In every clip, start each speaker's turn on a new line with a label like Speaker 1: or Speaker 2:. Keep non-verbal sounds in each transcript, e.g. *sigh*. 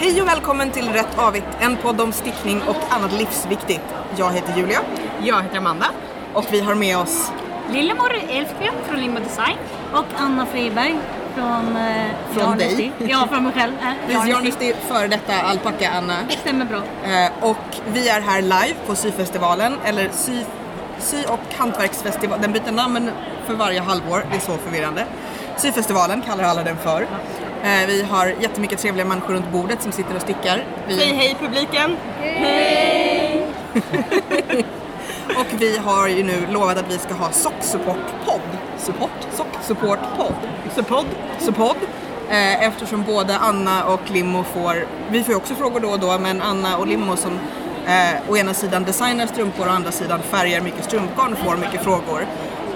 Speaker 1: Hej och välkommen till Rätt Avigt, en podd om stickning och annat livsviktigt. Jag heter Julia.
Speaker 2: Jag heter Amanda.
Speaker 1: Och vi har med oss
Speaker 3: Lillemor Elfgren från Limbo Design.
Speaker 4: Och Anna Friberg från... Eh,
Speaker 1: Från dig?
Speaker 4: Ja, från mig själv. Äh,
Speaker 1: Precis,
Speaker 4: Yarn
Speaker 1: Yarn
Speaker 4: Esty.
Speaker 1: Esty, före detta alpacka Anna.
Speaker 4: Stämmer bra.
Speaker 1: Eh, och vi är här live på syfestivalen, eller sy, sy och hantverksfestival. Den byter namn för varje halvår, det är så förvirrande. Syfestivalen kallar alla den för. Eh, vi har jättemycket trevliga människor runt bordet som sitter och stickar. Vi,
Speaker 2: Säg hej publiken. *laughs*
Speaker 1: Och vi har ju nu lovat att vi ska ha socksupport-podd. Support? Sock-support-podd.
Speaker 2: Suppod.
Speaker 1: Support. Eh, eftersom både Anna och Limmo får, vi får ju också frågor då och då, men Anna och Limmo som eh, å ena sidan designar strumpor och å andra sidan färgar mycket strumpgarn får mycket frågor.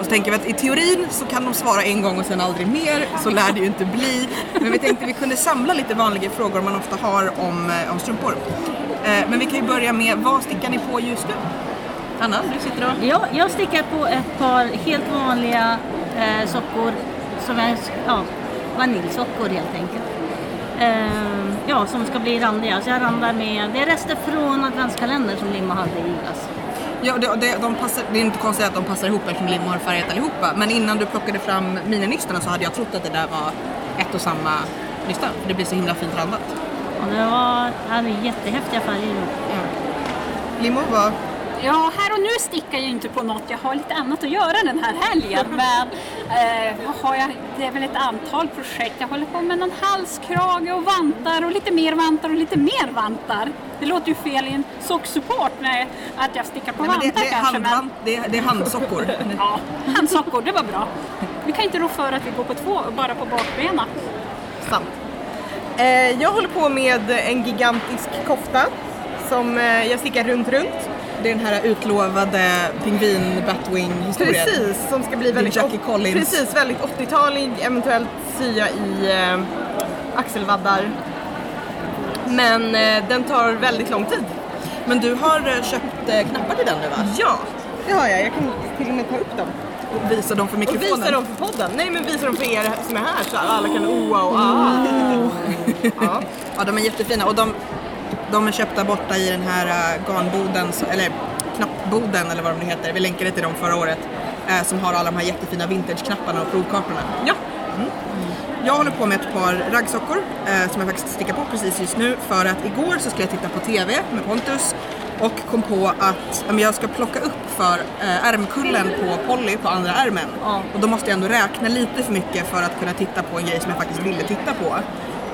Speaker 1: Och så tänker vi att i teorin så kan de svara en gång och sen aldrig mer, så lär det ju inte bli. Men vi tänkte vi kunde samla lite vanliga frågor man ofta har om, eh, om strumpor. Eh, men vi kan ju börja med, vad stickar ni på just nu? Anna, du sitter och...
Speaker 4: Ja, jag stickar på ett par helt vanliga eh, sockor. Som är ja, vaniljsockor helt enkelt. Eh, ja, som ska bli randiga. Så jag randar med, det är rester från adventskalendern som Limma hade i julas.
Speaker 1: Ja, det, det, de passar, det är inte konstigt att de passar ihop eftersom Limmo har färgat allihopa. Men innan du plockade fram mininystorna så hade jag trott att det där var ett och samma nysta. För det blir så himla fint randat.
Speaker 4: Och det var hade jättehäftiga färger.
Speaker 1: Limmo var...
Speaker 3: Ja, här och nu stickar jag inte på något. Jag har lite annat att göra den här helgen. *laughs* Men eh, har jag? Det är väl ett antal projekt. Jag håller på med någon halskrage och vantar och lite mer vantar och lite mer vantar. Det låter ju fel i en socksupport när att jag stickar på
Speaker 1: Nej, men
Speaker 3: vantar
Speaker 1: det, det, är
Speaker 3: kanske.
Speaker 1: handvan, det, är- det är handsockor.
Speaker 3: Men, *laughs* ja, handsockor, det var bra. Vi kan inte rå för att vi går på två, bara på bakbenen.
Speaker 2: Sant. Eh, jag håller på med en gigantisk kofta som eh, jag stickar runt runt.
Speaker 1: Det är den här utlovade pingvin batwing historien
Speaker 2: Precis, som ska bli väldigt,
Speaker 1: Jackie Collins.
Speaker 2: Precis, väldigt 80-talig, eventuellt sya i eh, axelvaddar. Men eh, den tar väldigt lång tid.
Speaker 1: Men du har eh, köpt eh, knappar till den nu va?
Speaker 2: Ja, det har jag. Jag kan till och med ta upp dem.
Speaker 1: Och visa dem för
Speaker 2: Och
Speaker 1: mikrofonen.
Speaker 2: visa dem för podden. Nej men visa dem för er som är här så alla kan oa och ah. Ja. *laughs*
Speaker 1: Ja, de är jättefina och de, de är köpta borta i den här uh, garnboden, eller knappboden eller vad de nu heter. Vi länkade till dem förra året. eh, som har alla de här jättefina vintage-knapparna och provkartorna.
Speaker 2: ja.
Speaker 1: Jag håller på med ett par raggsockor eh, som jag faktiskt stickar på precis just nu för att igår så skulle jag titta på TV med Pontus och kom på att jag ska plocka upp för eh, ärmkullen på Polly på andra ärmen.
Speaker 4: Ja.
Speaker 1: Och då måste jag ändå räkna lite för mycket för att kunna titta på en grej som jag faktiskt ville titta på.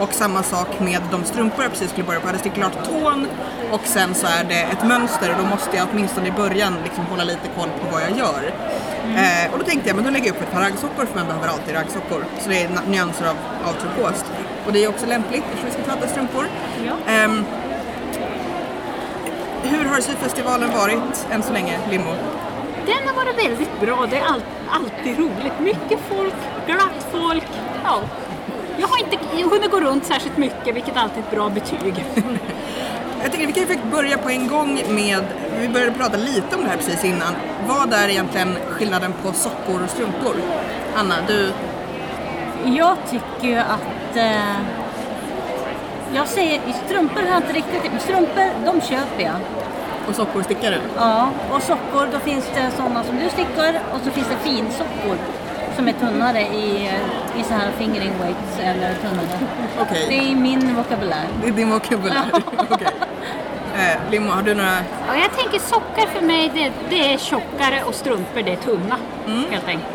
Speaker 1: Och samma sak med de strumpor jag precis skulle börja på. Jag hade stickat klart tån och sen så är det ett mönster och då måste jag åtminstone i början liksom hålla lite koll på vad jag gör. Eh, och då tänkte jag, men då lägger jag upp ett par raggsockor för man behöver alltid raggsockor. Så det är nyanser av, av turkost. Och det är också lämpligt eftersom vi ska prata strumpor.
Speaker 4: Ja.
Speaker 1: Ehm, hur har syfestivalen varit än så länge, Limmo?
Speaker 3: Den har varit väldigt bra. Det är all, alltid roligt. Mycket folk, glatt folk. Ja. Jag har inte hunnit gå runt särskilt mycket, vilket alltid är ett bra betyg. *laughs*
Speaker 1: Jag tycker vi kan ju faktiskt börja på en gång med, vi började prata lite om det här precis innan. Vad är egentligen skillnaden på sockor och strumpor? Anna, du,
Speaker 4: Jag tycker ju att... Eh, jag säger, strumpor har jag inte riktigt... Strumpor, de köper jag.
Speaker 1: och sockor stickar du?
Speaker 4: Ja, och sockor, då finns det sådana som du stickar och så finns det finsockor som är tunnare i, i så här fingering weights eller tunnare.
Speaker 1: Okej,
Speaker 4: Det är min vokabulär.
Speaker 1: det är din vokabulär. *laughs* Okej. Eh, Limmo, har du några
Speaker 3: Ja, jag tänker sockar för mig, det, det är tjockare och strumpor det är tunna. Helt enkelt.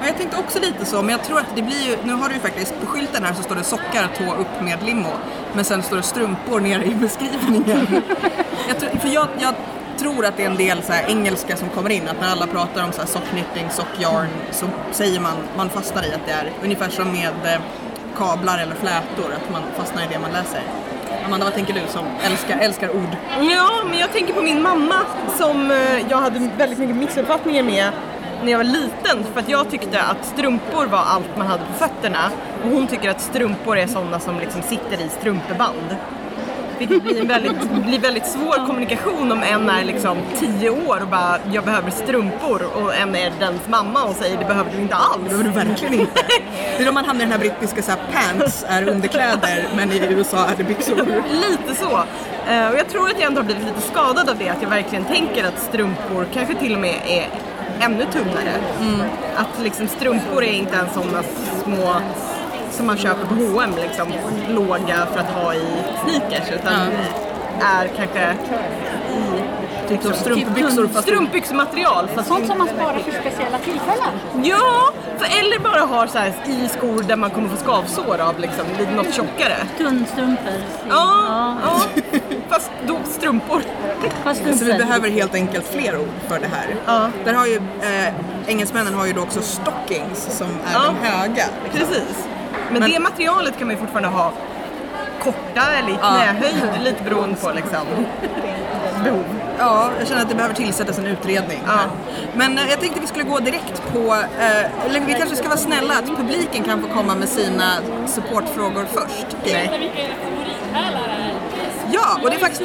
Speaker 1: Ja, jag tänkte också lite så, men jag tror att det blir ju, nu har du ju faktiskt på skylten här så står det sockar tå upp med limo, men sen står det strumpor nere i beskrivningen. *laughs* jag, tror, för jag, jag tror att det är en del så här engelska som kommer in, att när alla pratar om så här socknytting, sockjarn, så säger man, man fastnar i att det är ungefär som med eh, kablar eller flätor, att man fastnar i det man läser. Amanda, vad tänker du som älskar, älskar ord?
Speaker 2: Ja, men jag tänker på min mamma som eh, jag hade väldigt mycket missuppfattningar med när jag var liten för att jag tyckte att strumpor var allt man hade på fötterna och hon tycker att strumpor är sådana som liksom sitter i strumpeband. Vilket blir en väldigt, blir väldigt svår kommunikation om en är liksom 10 år och bara jag behöver strumpor och en är dens mamma och säger det behöver du inte alls.
Speaker 1: Det behöver du verkligen inte. *laughs* Det är då man hamnar i den här brittiska så här, pants är underkläder men i USA är det byxor.
Speaker 2: Lite så. Eh, och jag tror att jag ändå har blivit lite skadad av det, att jag verkligen tänker att strumpor kanske till och med är ännu tunnare. Att liksom strumpor är inte ens sådana små som man köper på H&M liksom, låga för att ha i sneakers utan är kanske
Speaker 1: Typ som strumpbyxor fast
Speaker 2: strumpbyxmaterial. Fast
Speaker 3: Sånt som man sparar för speciella tillfällen.
Speaker 2: Ja, för eller bara har så här i skor där man kommer få skavsår av liksom, lite något tjockare.
Speaker 4: Tunnstrumpor.
Speaker 2: Ja, ja. fast då strumpor.
Speaker 4: Fast
Speaker 1: Så vi behöver helt enkelt fler ord för det här.
Speaker 2: Ja.
Speaker 1: Där har ju, eh, engelsmännen har ju då också stockings som är
Speaker 2: Ja.
Speaker 1: de höga. liksom.
Speaker 2: Precis. Men,
Speaker 1: Men-
Speaker 2: det materialet kan man ju fortfarande ha korta eller i
Speaker 1: Ja.
Speaker 2: knähöjd, lite beroende på liksom *laughs* behov.
Speaker 1: Ja, jag känner att det behöver tillsättas en utredning.
Speaker 2: Ja.
Speaker 1: Men eh, jag tänkte vi skulle gå direkt på, eh, eller vi kanske ska vara snälla att publiken kan få komma med sina supportfrågor först.
Speaker 2: Nej.
Speaker 1: Ja, och det är faktiskt,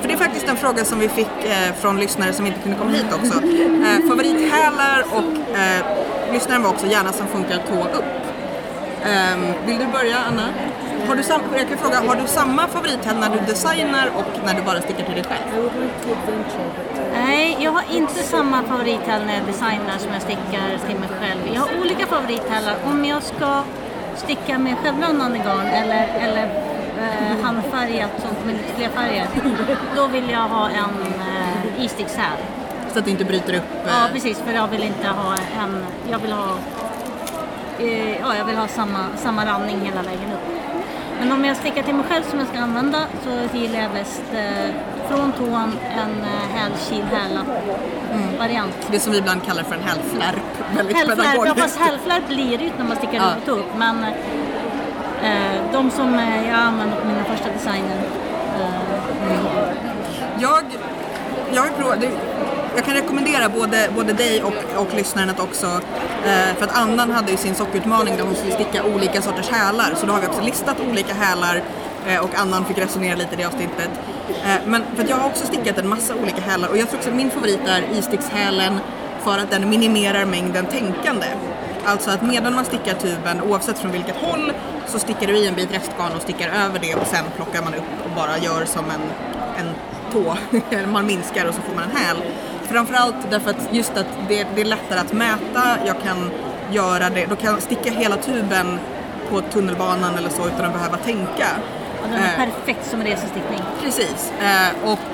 Speaker 1: för det är faktiskt en fråga som vi fick eh, från lyssnare som inte kunde komma hit också. Eh, favorithälar och lyssnaren var också gärna som funkar tå upp. Ehm, vill du börja Anna? Har du sam- jag kan fråga, har du samma favorithäl när du designar och när du bara stickar till dig själv?
Speaker 4: Nej, jag har inte samma favorithäll när jag designar som jag stickar till mig själv. Jag har olika favorithällar. Om jag ska sticka med självrunnande garn eller, eller eh, handfärgat sånt med lite fler färger, då vill jag ha en eh, istickshäl.
Speaker 1: Så att det inte bryter upp. eh,
Speaker 4: Ja, precis, för jag vill inte ha en... Jag vill ha, eh, ja, jag vill ha samma, samma randning hela vägen upp. Men om jag stickar till mig själv som jag ska använda så gillar jag bäst eh, från tån en eh, hälkil häla variant.
Speaker 1: Det som vi ibland kallar för en hälflärp. Väldigt
Speaker 4: Hälflärp, ja fast hälflärp blir det ju när man stickar
Speaker 1: Ja.
Speaker 4: ja. upp. Men eh, de som eh, jag använder på mina första designer eh,
Speaker 1: Jag, jag, har provat, det- jag kan rekommendera både, både dig och, och lyssnaren att också, eh, för att Annan hade ju sin sockutmaning där hon skulle sticka olika sorters hälar, så då har vi också listat olika hälar eh, och Annan fick resonera lite i det avsnittet. Eh, men för att jag har också stickat en massa olika hälar och jag tror också att min favorit är istickshälen för att den minimerar mängden tänkande. Alltså att medan man stickar tuben, oavsett från vilket håll, så stickar du i en bit restgarn och stickar över det och sen plockar man upp och bara gör som en, en tå. *laughs* man minskar och så får man en häl. Framförallt därför att just att det, det är lättare att mäta, jag kan göra det, då kan jag sticka hela tuben på tunnelbanan eller så utan att behöva tänka.
Speaker 4: och den är
Speaker 1: Eh,
Speaker 4: perfekt som resestickning.
Speaker 1: Precis. Eh, och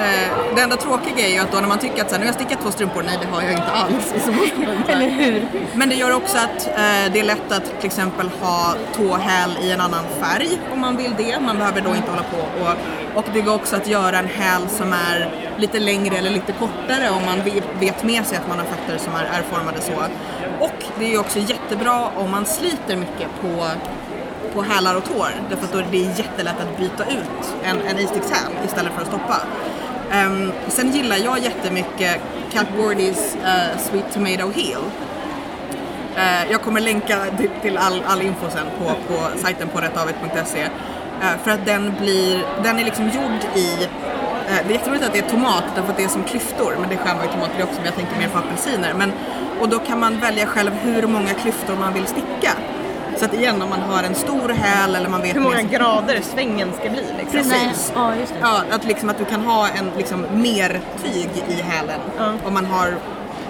Speaker 1: eh, det enda tråkiga är ju att då när man tycker att så här, nu har jag stickat två strumpor, nej det har jag inte alls. *laughs*
Speaker 4: Eller hur? *laughs*
Speaker 1: Men det gör också att eh, det är lätt att till exempel ha tåhäl i en annan färg om man vill det. Man behöver då inte hålla på och, och det går också att göra en häl som är lite längre eller lite kortare om man vet med sig att man har fötter som är, är formade så. Och det är också jättebra om man sliter mycket på på hälar och tår därför att då är det jättelätt att byta ut en, en istickshäl istället för att stoppa. Um, sen gillar jag jättemycket Cat Wardys uh, Sweet Tomato Heel. Uh, jag kommer länka till, till all, all info sen på, på sajten på rättavet.se. Eh, för att den blir, den är liksom gjord i, eh, det är jätteroligt att det är tomat därför att det är som klyftor, men det skär man ju tomat det också men jag tänkte mer på apelsiner. Men, och då kan man välja själv hur många klyftor man vill sticka. Så att igen om man har en stor häl eller man vet
Speaker 2: Hur många
Speaker 1: med-
Speaker 2: grader svängen ska bli liksom.
Speaker 1: Precis.
Speaker 4: Ja, just det.
Speaker 1: Ja, att, liksom, att du kan ha en liksom, mer tyg i hälen.
Speaker 2: Ja.
Speaker 1: Om man har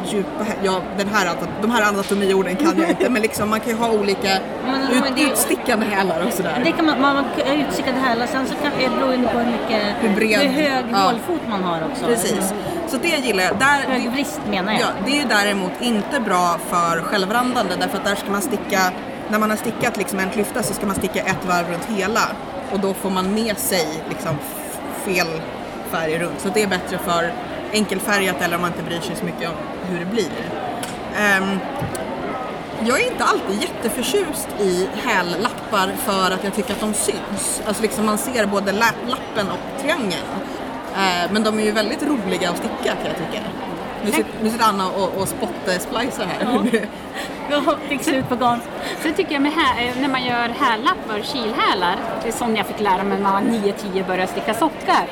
Speaker 1: djupa ja, den här, de här anatomiorden kan jag inte, men liksom, man kan ju ha olika *laughs*
Speaker 4: Men-
Speaker 1: ut,
Speaker 4: men det-
Speaker 1: utstickande hälar och sådär.
Speaker 4: Det kan man, man har utstickade hälar, sen så kan det beror ju på hur mycket,
Speaker 1: Hur bred-
Speaker 4: hög
Speaker 1: ja.
Speaker 4: målfot man har också.
Speaker 1: Precis. Så det gillar jag. Där,
Speaker 4: Hög vrist menar jag.
Speaker 1: Ja, det är ju däremot inte bra för självrandande därför att där ska man sticka, när man har stickat liksom en klyfta så ska man sticka ett varv runt hela och då får man med sig liksom fel färg runt. Så det är bättre för enkelfärgat eller om man inte bryr sig så mycket om hur det blir. Ehm, jag är inte alltid jätteförtjust i hällappar för att jag tycker att de syns. Alltså liksom man ser både la- lappen och triangeln. Eh, men de är ju väldigt roliga att sticka kan jag tycka. Nu sitter, nu sitter Anna och, och spot-splicar här. *laughs*
Speaker 4: och fick slut på garn.
Speaker 3: Sen tycker jag med eh, när man gör härlappar, kilhälar, det är som jag fick lära mig när man var 9-10 började sticka sockar.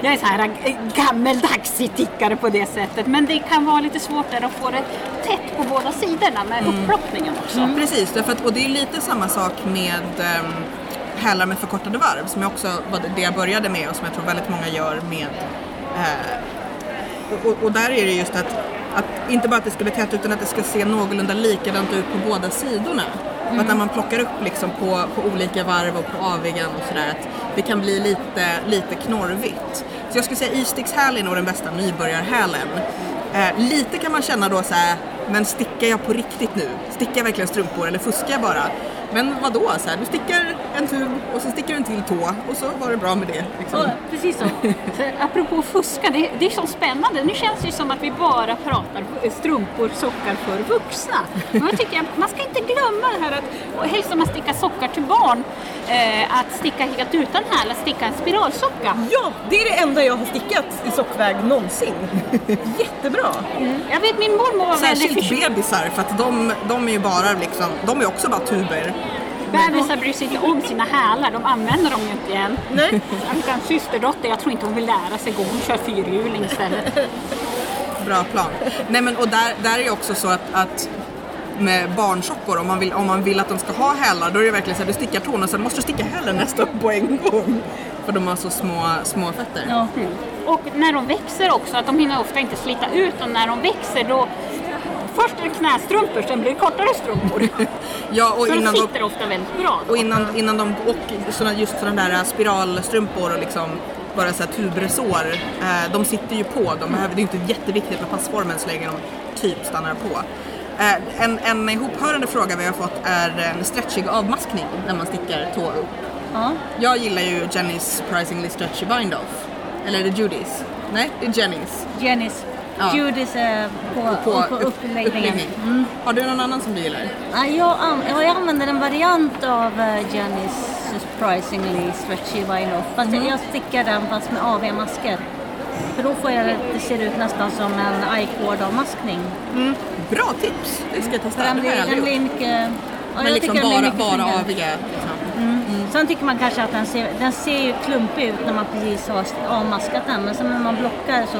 Speaker 3: Jag är så här eh, gammeldags stickare på det sättet, men det kan vara lite svårt där att få det tätt på båda sidorna med upploppningen också.
Speaker 1: Precis, därför att, och det är lite samma sak med um, hälar med förkortade varv som jag också var det jag började med och som jag tror väldigt många gör med eh, och, och där är det just att, att inte bara att det ska bli tätt utan att det ska se någorlunda likadant ut på båda sidorna. För att när man plockar upp liksom på, på olika varv och på avigan och sådär att det kan bli lite, lite knorrigt. Så jag skulle säga istickshäl är nog den bästa nybörjarhälen. Eh, lite kan man känna då så här, men stickar jag på riktigt nu? Stickar jag verkligen strumpor eller fuskar jag bara? Men vadå, så här, du stickar en tub och så stickar du en till tå och så var det bra med det. Liksom.
Speaker 4: Och, precis så.
Speaker 3: Så, apropå fuska, det, det är så spännande. Nu känns det som att vi bara pratar strumpor, sockar för vuxna. Men jag tycker att man ska inte glömma det här att, helst om man stickar sockar till barn, eh, att sticka helt utan häl, att sticka en spiralsocka.
Speaker 2: Ja, det är det enda jag har stickat i sockväg någonsin. *laughs* Jättebra!
Speaker 3: Jag vet min mormor var väldigt
Speaker 1: Särskilt bebisar för att de, de är ju bara liksom, de är också bara tuber.
Speaker 3: Bebisar bryr sig inte om sina hälar, de använder dem ju inte igen.
Speaker 2: Nej.
Speaker 3: En systerdotter, jag tror inte hon vill lära sig gå, hon kör fyrhjuling istället.
Speaker 1: Bra plan. Nej men och där, där är det också så att, att med barnsockor, om man, vill, om man vill att de ska ha hälar, då är det verkligen så att du stickar tårna och sen måste du sticka hälen nästan på en gång. För de har så små, små fötter.
Speaker 4: Ja.
Speaker 3: Och när de växer också, att de hinner ofta inte slita ut och när de växer då Först är det knästrumpor, sen blir det kortare strumpor. *laughs*
Speaker 1: Ja, och
Speaker 3: Så de
Speaker 1: innan de,
Speaker 3: sitter ofta väldigt bra.
Speaker 1: och innan, innan de, och såna, just sådana där spiralstrumpor och liksom bara så här tubresår, eh, de sitter ju på. De behöver, det är ju inte jätteviktigt med passformen så länge de typ stannar på. Eh, en, en ihophörande fråga vi har fått är en stretchig avmaskning när man stickar tå upp.
Speaker 4: Ja.
Speaker 1: Jag gillar ju Jennys Surprisingly Stretchy Bind-Off. Eller är det Judys? Nej, det är Jennys.
Speaker 4: Jennys.
Speaker 1: Ja.
Speaker 4: Är på,
Speaker 1: På,
Speaker 4: på,
Speaker 1: upp-
Speaker 4: uppläggningen.
Speaker 1: uppläggning.
Speaker 4: Mm.
Speaker 1: Har du någon annan som du gillar?
Speaker 4: Ja, jag, an- ja, jag använder en variant av uh, Jennys Surprisingly Stretchy Vinyl off. Fast
Speaker 1: Mhm.
Speaker 4: jag, stickar den fast med AV-maskor. För då får jag det, ser ut nästan som en I-cord-avmaskning.
Speaker 1: Bra tips! Det ska jag testa.
Speaker 4: Den blir, den blir mycket... Ja,
Speaker 1: Men
Speaker 4: jag
Speaker 1: liksom bara, bara aviga. Liksom.
Speaker 4: Sen tycker man kanske att den ser, den ser ju klumpig ut när man precis har avmaskat den. Men sen när man blockar så,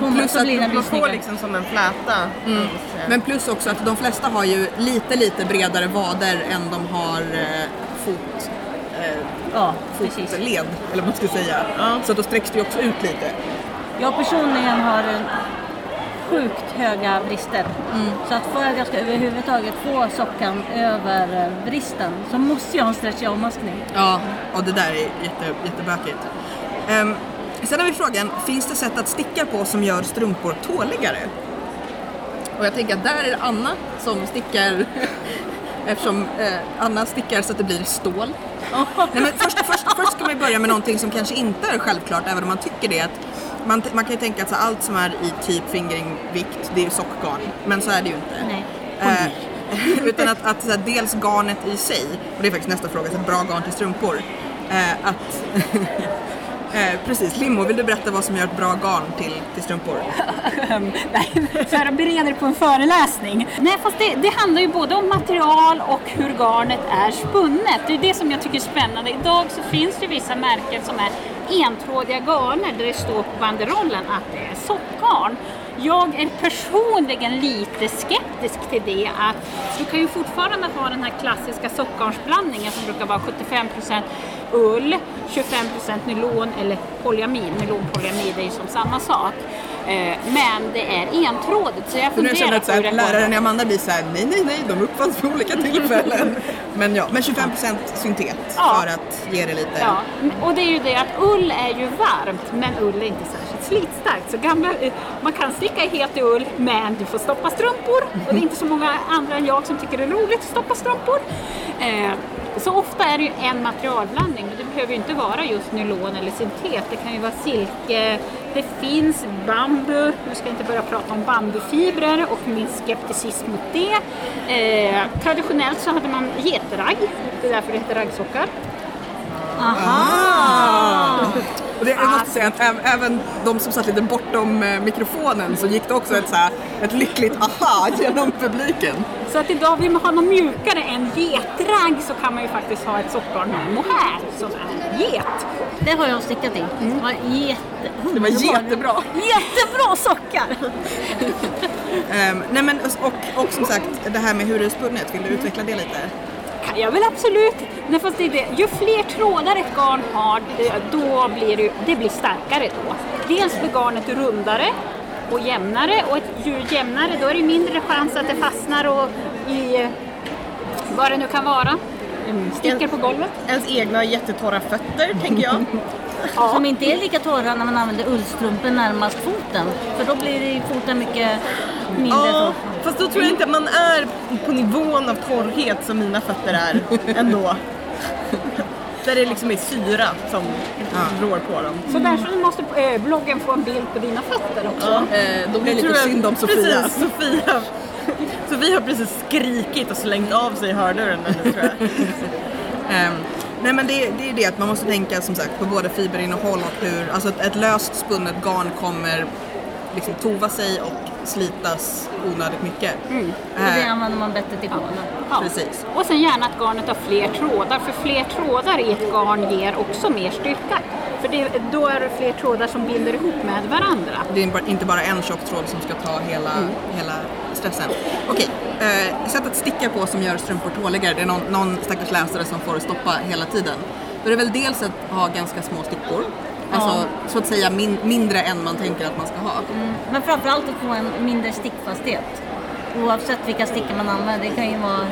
Speaker 4: man,
Speaker 1: Plus att
Speaker 2: Man får liksom som en fläta.
Speaker 1: Mm. Men plus också att de flesta har ju lite, lite bredare vader än de har eh, fot, eh,
Speaker 4: Ja,
Speaker 1: fotled, eller vad man ska säga.
Speaker 2: Ja.
Speaker 1: Så då sträcks det ju också ut lite.
Speaker 4: Jag personligen har sjukt höga brister. Så att för att jag ska överhuvudtaget få sockan över eh, bristen så måste jag ha en stretchig avmaskning.
Speaker 1: Ja, och det där är jätte, jättebökigt. Um, sen har vi frågan, finns det sätt att sticka på som gör strumpor tåligare? Och jag tänker att där är det Anna som stickar *laughs* Eftersom eh, Anna stickar så att det blir stål. Nej, men först, först, först ska man börja med någonting som kanske inte är självklart, även om man tycker det. Man, man kan ju tänka att så, allt som är i typ fingringvikt, det är ju sockgarn. Men så är det ju inte.
Speaker 4: Nej.
Speaker 1: Eh, *laughs* utan att, att här, dels garnet i sig, och det är faktiskt nästa fråga, så bra garn till strumpor. Eh, att, *laughs* eh, precis, Limmo, vill du berätta vad som gör ett bra garn till, till strumpor? *laughs*
Speaker 3: Um, nej, för att bereda det på en föreläsning. Nej, fast det, det handlar ju både om material och hur garnet är spunnet. Det är det som jag tycker är spännande. Idag så finns det vissa märken som är entrådiga garner där det står på banderollen att det är sockgarn. Jag är personligen lite skeptisk till det. Att du kan ju fortfarande ha den här klassiska sockgarnsblandningen som brukar vara 75 procent ull, 25% nylon eller polyamid. Nylonpolyamid är ju som samma sak. Eh, Men det är entrådigt så jag
Speaker 1: För nu känner
Speaker 3: funderar
Speaker 1: jag att så
Speaker 3: på
Speaker 1: här, läraren i Amanda blir såhär, nej nej nej, de uppfanns vid olika tillfällen. men ja, men 25% syntet
Speaker 3: Ja.
Speaker 1: för att ge det lite.
Speaker 3: Ja, och det är ju det att ull är ju varmt men ull är inte särskilt slitstarkt. Så gamla, eh, man kan sticka helt i ull men du får stoppa strumpor och det är inte så många andra än jag som tycker det är roligt att stoppa strumpor. Så ofta är det ju en materialblandning men det behöver ju inte vara just nylon eller syntet. Det kan ju vara silke, det finns bambu, nu ska jag inte börja prata om bambufibrer och min skepticism mot det. Eh, traditionellt så hade man getragg, det är därför det heter raggsockar.
Speaker 4: Aha!
Speaker 1: Och det, jag måste säga att äv- även de som satt lite bortom eh, mikrofonen så gick det också ett, så här, ett lyckligt aha genom publiken.
Speaker 3: Så att idag vill man ha något mjukare än getragg så kan man ju faktiskt ha ett sockgarn med mohair som är get.
Speaker 4: Det har jag stickat i. Det var, jätte,
Speaker 1: Det var jättebra.
Speaker 4: jättebra sockar!
Speaker 1: Ehm, nej men, och, och som sagt, det här med hur det är spunnet, vill du utveckla det lite?
Speaker 3: jag väl absolut. Nej, fast det är det. Ju fler trådar ett garn har, eh, då blir det, det blir starkare då. Dels blir garnet rundare och jämnare och ett, ju jämnare då är det mindre chans att det fastnar och i eh, vad det nu kan vara. Sticker på golvet.
Speaker 2: Ens egna jättetorra fötter, tänker jag. *laughs*
Speaker 4: Som inte är lika torra när man använder ullstrumpor närmast foten. För då blir foten mycket mindre
Speaker 2: Ja, fast då tror jag inte att man är på nivån av torrhet som mina fötter är ändå. Där det liksom är syra som rår på dem.
Speaker 3: Så där så måste eh, bloggen få en bild på dina fötter också.
Speaker 1: Eh, då blir det lite synd om Sofia.
Speaker 2: Precis, Sofia. Sofia har precis skrikit och slängt av sig hörluren nu tror jag. *laughs*
Speaker 1: Ehm, nej men det, det är det att man måste tänka som sagt på både fiberinnehåll och hur, alltså ett, ett löst spunnet garn kommer liksom tova sig och slitas onödigt mycket.
Speaker 4: Och det
Speaker 1: Eh,
Speaker 4: använder man bättre till kolan.
Speaker 3: Ja.
Speaker 1: Precis.
Speaker 3: Och sen gärna att garnet har fler trådar, för fler trådar i ett garn ger också mer styrka. För det, då är det fler trådar som binder ihop med varandra.
Speaker 1: Det är inte bara en tjock tråd som ska ta hela, hela stressen. Okej, eh, sätt att sticka på som gör strumpor tåligare. Det är någon, någon stackars läsare som får stoppa hela tiden. Då är det väl dels att ha ganska små stickor. Alltså så att säga min, mindre än man tänker att man ska ha.
Speaker 4: Men framförallt att få en mindre stickfasthet. Oavsett vilka stickor man använder. Det kan ju vara...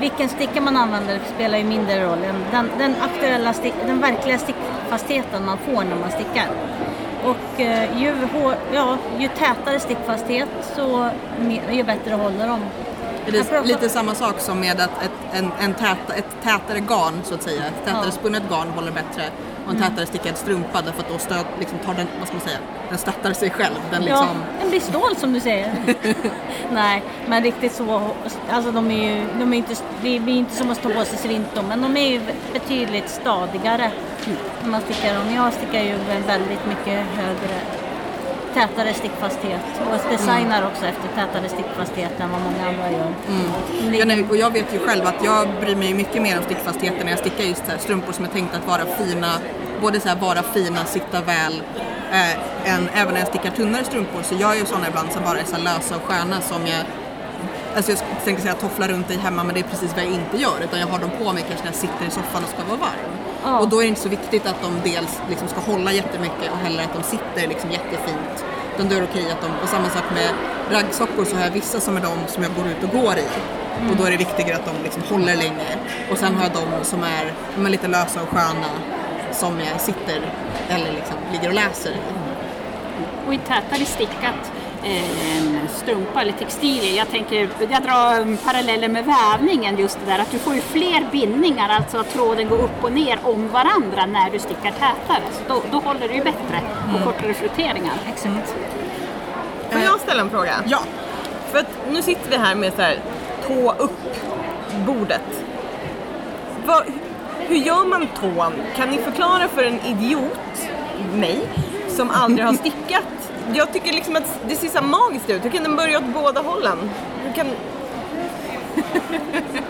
Speaker 4: Vilken sticka man använder spelar ju mindre roll. än Den, den aktuella stick, den verkliga stickfastheten man får när man stickar. Och eh, ju, hår, ja, ju tätare stickfasthet så ju bättre håller de.
Speaker 1: Det är lite samma sak som med att ett, en, en täta, ett tätare garn så att säga. Ett tätare
Speaker 4: Ja.
Speaker 1: spunnet garn håller bättre. Och en tätare stickad strumpa därför att då stöd, liksom tar den, vad ska man säga, den stöttar sig själv. Den liksom,
Speaker 4: Ja, den blir stål som du säger. *laughs* Nej, men riktigt så, alltså de är ju, de är inte, det blir inte som att stå på sig svinto, men de är ju betydligt stadigare när man stickar dem. Jag stickar ju väldigt mycket högre, tätare stickfasthet och designar också efter tätare stickfasthet än vad många andra gör. Det-
Speaker 1: Ja, nej, och jag vet ju själv att jag bryr mig mycket mer om stickfastheten när jag stickar just här strumpor som är tänkta att vara fina, både så här vara fina, sitta väl, eh, än, även när jag stickar tunnare strumpor så jag är ju sådana ibland som bara är så lösa och sköna som jag Alltså jag tänkte säga toffla runt i hemma men det är precis vad jag inte gör utan jag har dem på mig kanske när jag sitter i soffan och ska vara varm.
Speaker 4: Ja.
Speaker 1: Och då är det inte så viktigt att de dels liksom ska hålla jättemycket och heller att de sitter liksom jättefint. Utan då är det okej att de, och samma sak med raggsockor så har jag vissa som är de som jag går ut och går i. Och då är det viktigare att de liksom håller länge. Och sen har jag de som är de är lite lösa och sköna som jag sitter eller liksom ligger och läser i.
Speaker 3: Och i tätare stickat eh, strumpa eller textilier. Jag tänker, jag drar paralleller med vävningen just det där att du får ju fler bindningar, alltså att tråden går upp och ner om varandra när du stickar tätare. Så då, då håller det ju bättre och kortare flutteringar.
Speaker 4: Exakt.
Speaker 2: Får jag ställa en fråga?
Speaker 1: Ja,
Speaker 2: För att nu sitter vi här med så här tå upp bordet. Vad, hur gör man tån? Kan ni förklara för en idiot, mig, som aldrig har *laughs* stickat? Jag tycker liksom att det ser så magiskt ut. Hur kan den börja åt båda hållen? Hur, kan... *laughs*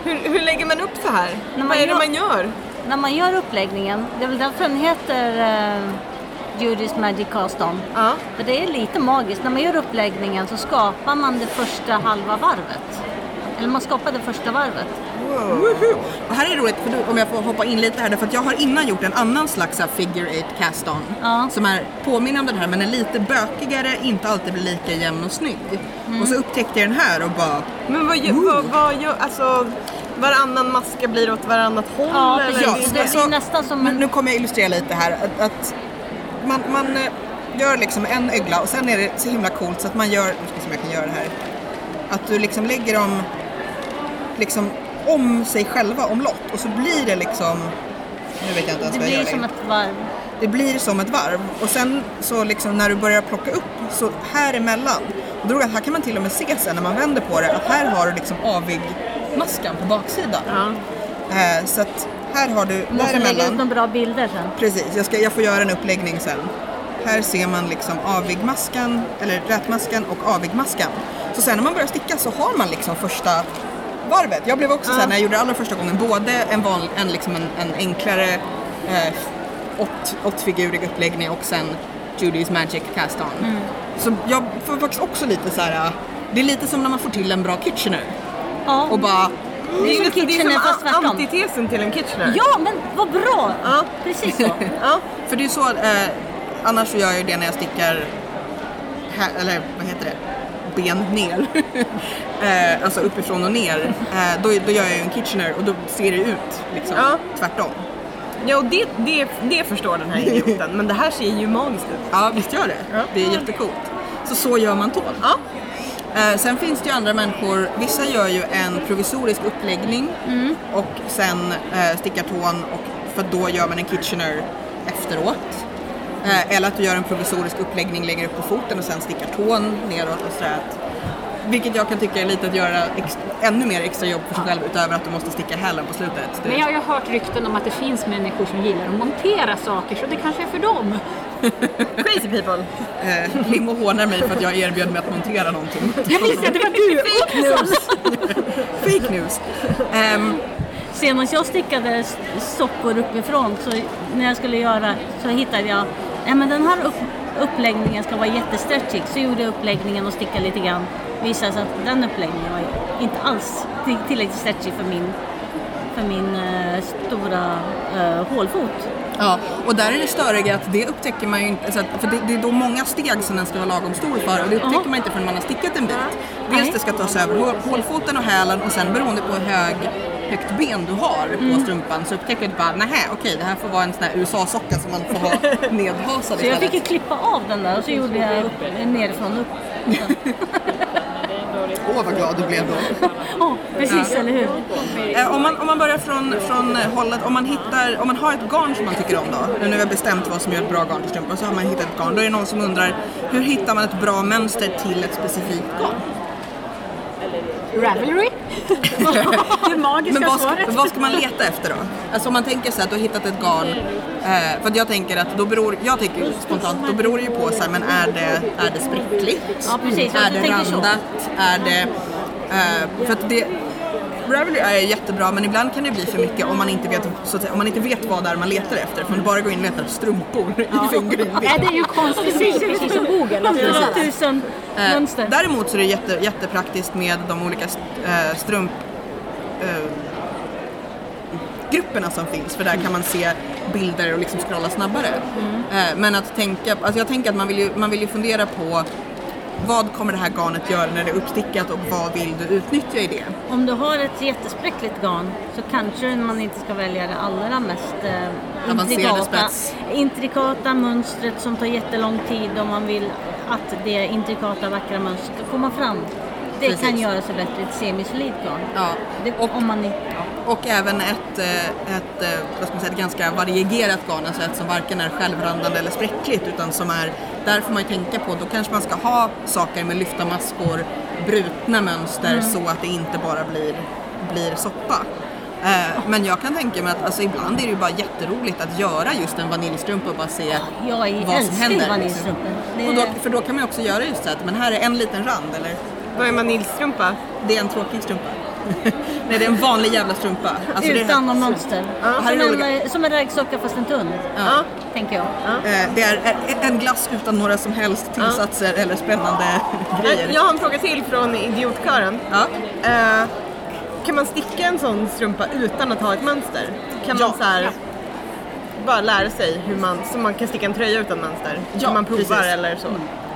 Speaker 2: hur, hur lägger man upp så här?
Speaker 4: man
Speaker 2: Vad är det man gör?
Speaker 4: När man gör uppläggningen, det är väl därför den heter uh, Judy's Magic Cast On.
Speaker 2: Ja.
Speaker 4: För det är lite magiskt. När man gör uppläggningen så skapar man det första halva varvet. Eller man skapar det första varvet.
Speaker 1: Och här är det roligt, för du, om jag får hoppa in lite här, därför att jag har innan gjort en annan slags figure eight cast on.
Speaker 4: Ja.
Speaker 1: Som är påminnande den här, men är lite bökigare, inte alltid blir lika jämn och snygg. Och så upptäckte jag den här och bara,
Speaker 2: Men vad, gör- vad, vad gör, alltså varannan maska blir åt varannat håll?
Speaker 4: Ja,
Speaker 2: eller?
Speaker 1: Ja,
Speaker 4: Det blir nästan som
Speaker 1: men
Speaker 4: en-
Speaker 1: nu kommer jag illustrera lite här. Att, att man, man eh, gör liksom en ögla och sen är det så himla coolt så att man gör, nu ska se om jag kan göra det här. Att du liksom lägger dem liksom om sig själva omlott och så blir det liksom, nu vet jag inte ens
Speaker 4: Det
Speaker 1: vad jag
Speaker 4: blir
Speaker 1: gör
Speaker 4: som
Speaker 1: längre.
Speaker 4: ett varv.
Speaker 1: Det blir som ett varv och sen så liksom när du börjar plocka upp så här emellan, då jag att här kan man till och med se sen när man vänder på det att här har du liksom avig maskan på baksidan.
Speaker 2: Ja.
Speaker 1: Eh, så att här har du
Speaker 4: Måste lägga ut
Speaker 1: däremellan.
Speaker 4: några bra bilder sen.
Speaker 1: Precis, jag, ska, jag får göra en uppläggning sen. Här ser man liksom avigmaskan, eller rätmaskan och avigmaskan. Så sen när man börjar sticka så har man liksom första varvet. Jag blev också så här, när jag gjorde det allra första gången, både en, van, en, liksom en, en enklare eh, åt, åttfigurig uppläggning och sen Judy's Magic Cast On. Så jag får faktiskt också lite så här. det är lite som när man får till en bra Kitchener
Speaker 4: Ja,
Speaker 1: och bara
Speaker 4: det är som
Speaker 2: som
Speaker 4: fast tvärtom.
Speaker 2: antitesen till en Kitchener.
Speaker 4: Ja, men vad bra!
Speaker 2: Ja.
Speaker 4: Precis så. *laughs*
Speaker 2: Ja.
Speaker 1: För det är så, eh, annars så gör jag ju det när jag stickar, eller vad heter det, ben ner. *laughs* eh, alltså uppifrån och ner. Eh, då, då gör jag ju en Kitchener och då ser det ut liksom
Speaker 2: Ja.
Speaker 1: tvärtom.
Speaker 2: Ja, och det, det, det förstår den här *laughs* idioten, men det här ser ju magiskt ut.
Speaker 1: Ja, visst gör det.
Speaker 2: Ja.
Speaker 1: Det är jättecoolt. Så så gör man tån.
Speaker 2: Ja.
Speaker 1: Eh, sen finns det ju andra människor, vissa gör ju en provisorisk uppläggning och sen eh, stickar tån och för då gör man en Kitchener efteråt. Eh, eller att du gör en provisorisk uppläggning längre upp på foten och sen stickar tån neråt och sådär. Vilket jag kan tycka är lite att göra ännu mer extra jobb för sig själv utöver att du måste sticka hälen på slutet.
Speaker 3: Men jag har ju hört rykten om att det finns människor som gillar att montera saker så det kanske är för dem. *laughs*
Speaker 2: Crazy people.
Speaker 1: Eh, Lim och hånar mig för att jag erbjöd mig att montera någonting. *laughs*
Speaker 3: Jag visste att det var du! *laughs*
Speaker 2: Fake news.
Speaker 1: Fake news. Ehm,
Speaker 4: Senast jag stickade sockor uppifrån så när jag skulle göra så hittade jag Nej men den här upp, uppläggningen ska vara jättestretchig. Så gjorde jag uppläggningen och stickade lite grann. Visade sig att den uppläggningen var inte alls till- tillräckligt stretchig för min, för min eh, stora eh, hålfot.
Speaker 1: Ja, och där är det störiga att det upptäcker man ju inte, så att, för det, det är då många steg som den ska vara lagom stor för och det upptäcker
Speaker 4: Jaha.
Speaker 1: man inte förrän man har stickat en bit. Dels det ska tas över hål, hålfoten och hälen och sen beroende på hur hög, högt ben du har
Speaker 4: Mm.
Speaker 1: på strumpan så upptäcker du bara nähä okej det här får vara en sån här USA-socka som man får ha *laughs* nedhasad
Speaker 4: Så jag fick ju klippa av den där och så gjorde jag upp, nerifrån upp.
Speaker 1: Åh vad glad du blev då. *laughs*
Speaker 4: Ja, precis, eller hur?
Speaker 1: Eh, om, man, om man börjar från, från eh, hållet, om man hittar, om man har ett garn som man tycker om då, nu när vi har bestämt vad som gör ett bra garn till strumpor, så har man hittat ett garn, då är det någon som undrar hur hittar man ett bra mönster till ett specifikt garn?
Speaker 3: Ravelry? *laughs* det magiska
Speaker 1: Men vad ska,
Speaker 3: svaret.
Speaker 1: vad ska man leta efter då? Alltså om man tänker sig att du har hittat ett garn, eh, för att jag tänker att då beror, jag tänker spontant, då beror det ju på så här, men är det, är det sprickligt?
Speaker 4: Ja, precis.
Speaker 1: Är det randat? Är det, eh, för att det, Ravelry är jättebra men ibland kan det bli för mycket om man inte vet, så att säga, om man inte vet vad det är man letar efter. För man bara går in och letar efter strumpor i fingering.
Speaker 3: Nej, det är ju konstigt, precis som Google. Alltså.
Speaker 4: Tusen
Speaker 1: Eh,
Speaker 4: mönster.
Speaker 1: däremot så är det jätte, jättepraktiskt med de olika eh, strump... Eh, grupperna som finns för där kan man se bilder och liksom scrolla snabbare. Eh, men att tänka, alltså jag tänker att man vill, ju, man vill ju fundera på vad kommer det här garnet göra när det är uppstickat och vad vill du utnyttja i det?
Speaker 4: Om du har ett jättespräckligt garn så kanske man inte ska välja det allra mest eh, intrikata, intrikata mönstret som tar jättelång tid om man vill att det intrikata vackra mönstret ska komma fram. Det
Speaker 1: Precis.
Speaker 4: kan göra sig bättre i ett semisolidt garn.
Speaker 1: Ja.
Speaker 4: Det, om man. Ja.
Speaker 1: Och även ett, eh, ett, eh, vad ska man säga, ett ganska varierat garn, alltså ett som varken är självrandande eller spräckligt utan som är, där får man ju tänka på, då kanske man ska ha saker med lyfta maskor, brutna mönster så att det inte bara blir, blir soppa. Eh, men jag kan tänka mig att alltså, ibland är det ju bara jätteroligt att göra just en vaniljstrumpa och bara se vad som händer. liksom.
Speaker 4: vaniljstrumpor.
Speaker 1: Och då, för då kan man också göra just så att men här är en liten rand eller
Speaker 2: Vad är vaniljstrumpa?
Speaker 1: det är en tråkig strumpa. *laughs* Nej det är en vanlig jävla strumpa. Alltså,
Speaker 4: Utan någon mönster.
Speaker 1: här
Speaker 4: Som, en,
Speaker 1: olika-
Speaker 4: som en raggsockar fast en tunn,
Speaker 1: Ja.
Speaker 4: tänker jag.
Speaker 1: Eh, Det är en glass utan några som helst tillsatser eller spännande *laughs* grejer.
Speaker 2: Jag har en fråga till från idiotkören.
Speaker 1: Ja.
Speaker 2: Eh, kan man sticka en sån strumpa utan att ha ett mönster? Kan
Speaker 1: Ja.
Speaker 2: man så här, bara lära sig hur man, så man kan sticka en tröja utan mönster?
Speaker 1: Ja,
Speaker 2: Om man provar
Speaker 1: precis.
Speaker 2: eller så?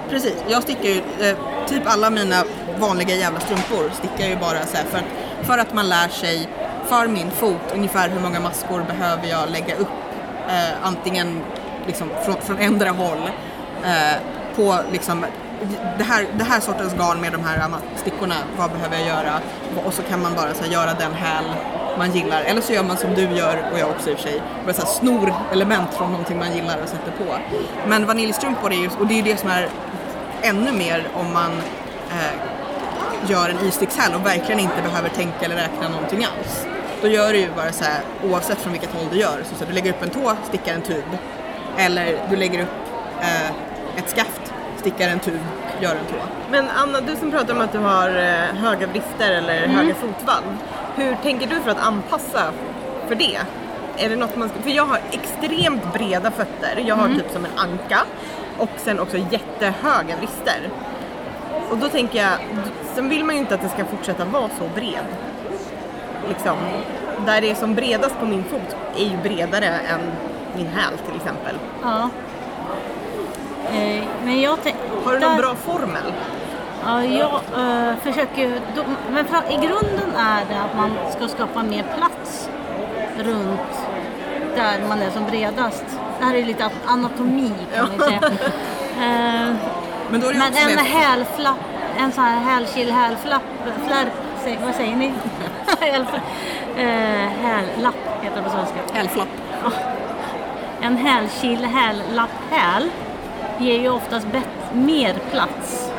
Speaker 1: Precis, jag stickar ju eh, typ alla mina vanliga jävla strumpor stickar jag ju bara så här för att, för att man lär sig för min fot ungefär hur många maskor behöver jag lägga upp eh, antingen liksom från, från ändra håll eh, på liksom det här, det här sortens garn med de här stickorna, vad behöver jag göra? Och så kan man bara så här, göra den häl man gillar. Eller så gör man som du gör, och jag också i och för sig, bara så här, snor element från någonting man gillar och sätter på. Men vaniljstrumpor är ju, och det är ju det som är ännu mer om man eh, gör en istickshäl och verkligen inte behöver tänka eller räkna någonting alls. Då gör du ju bara så här, oavsett från vilket håll du gör. Så, så du lägger upp en tå, stickar en tub. Eller du lägger upp eh, ett skaft, stickar en tub, gör en tå.
Speaker 2: Men Anna, du som pratar om att du har eh, höga brister eller höga fotvalv. Hur tänker du för att anpassa för det? Är det något man ska, för jag har extremt breda fötter. Jag har typ som en anka och sen också jättehöga brister. Och då tänker jag, sen vill man ju inte att det ska fortsätta vara så bred. Liksom, där det är som bredast på min fot är ju bredare än min häl till exempel.
Speaker 4: Ja. Eh, men jag
Speaker 2: Har du någon bra formel?
Speaker 4: Ja, jag eh, försöker då- Men i grunden är det att man ska skapa mer plats runt där man är som bredast. Det här är lite anatomi kan man säga. Eh,
Speaker 1: Men då är det ju
Speaker 4: men en hälflapp, en sån här hälkill, hälflapp, flärp, vad säger ni? *laughs* Eh, Hällapp heter det på svenska.
Speaker 1: Hälflapp.
Speaker 4: En hälkil, hällapp, häl ger ju oftast mer plats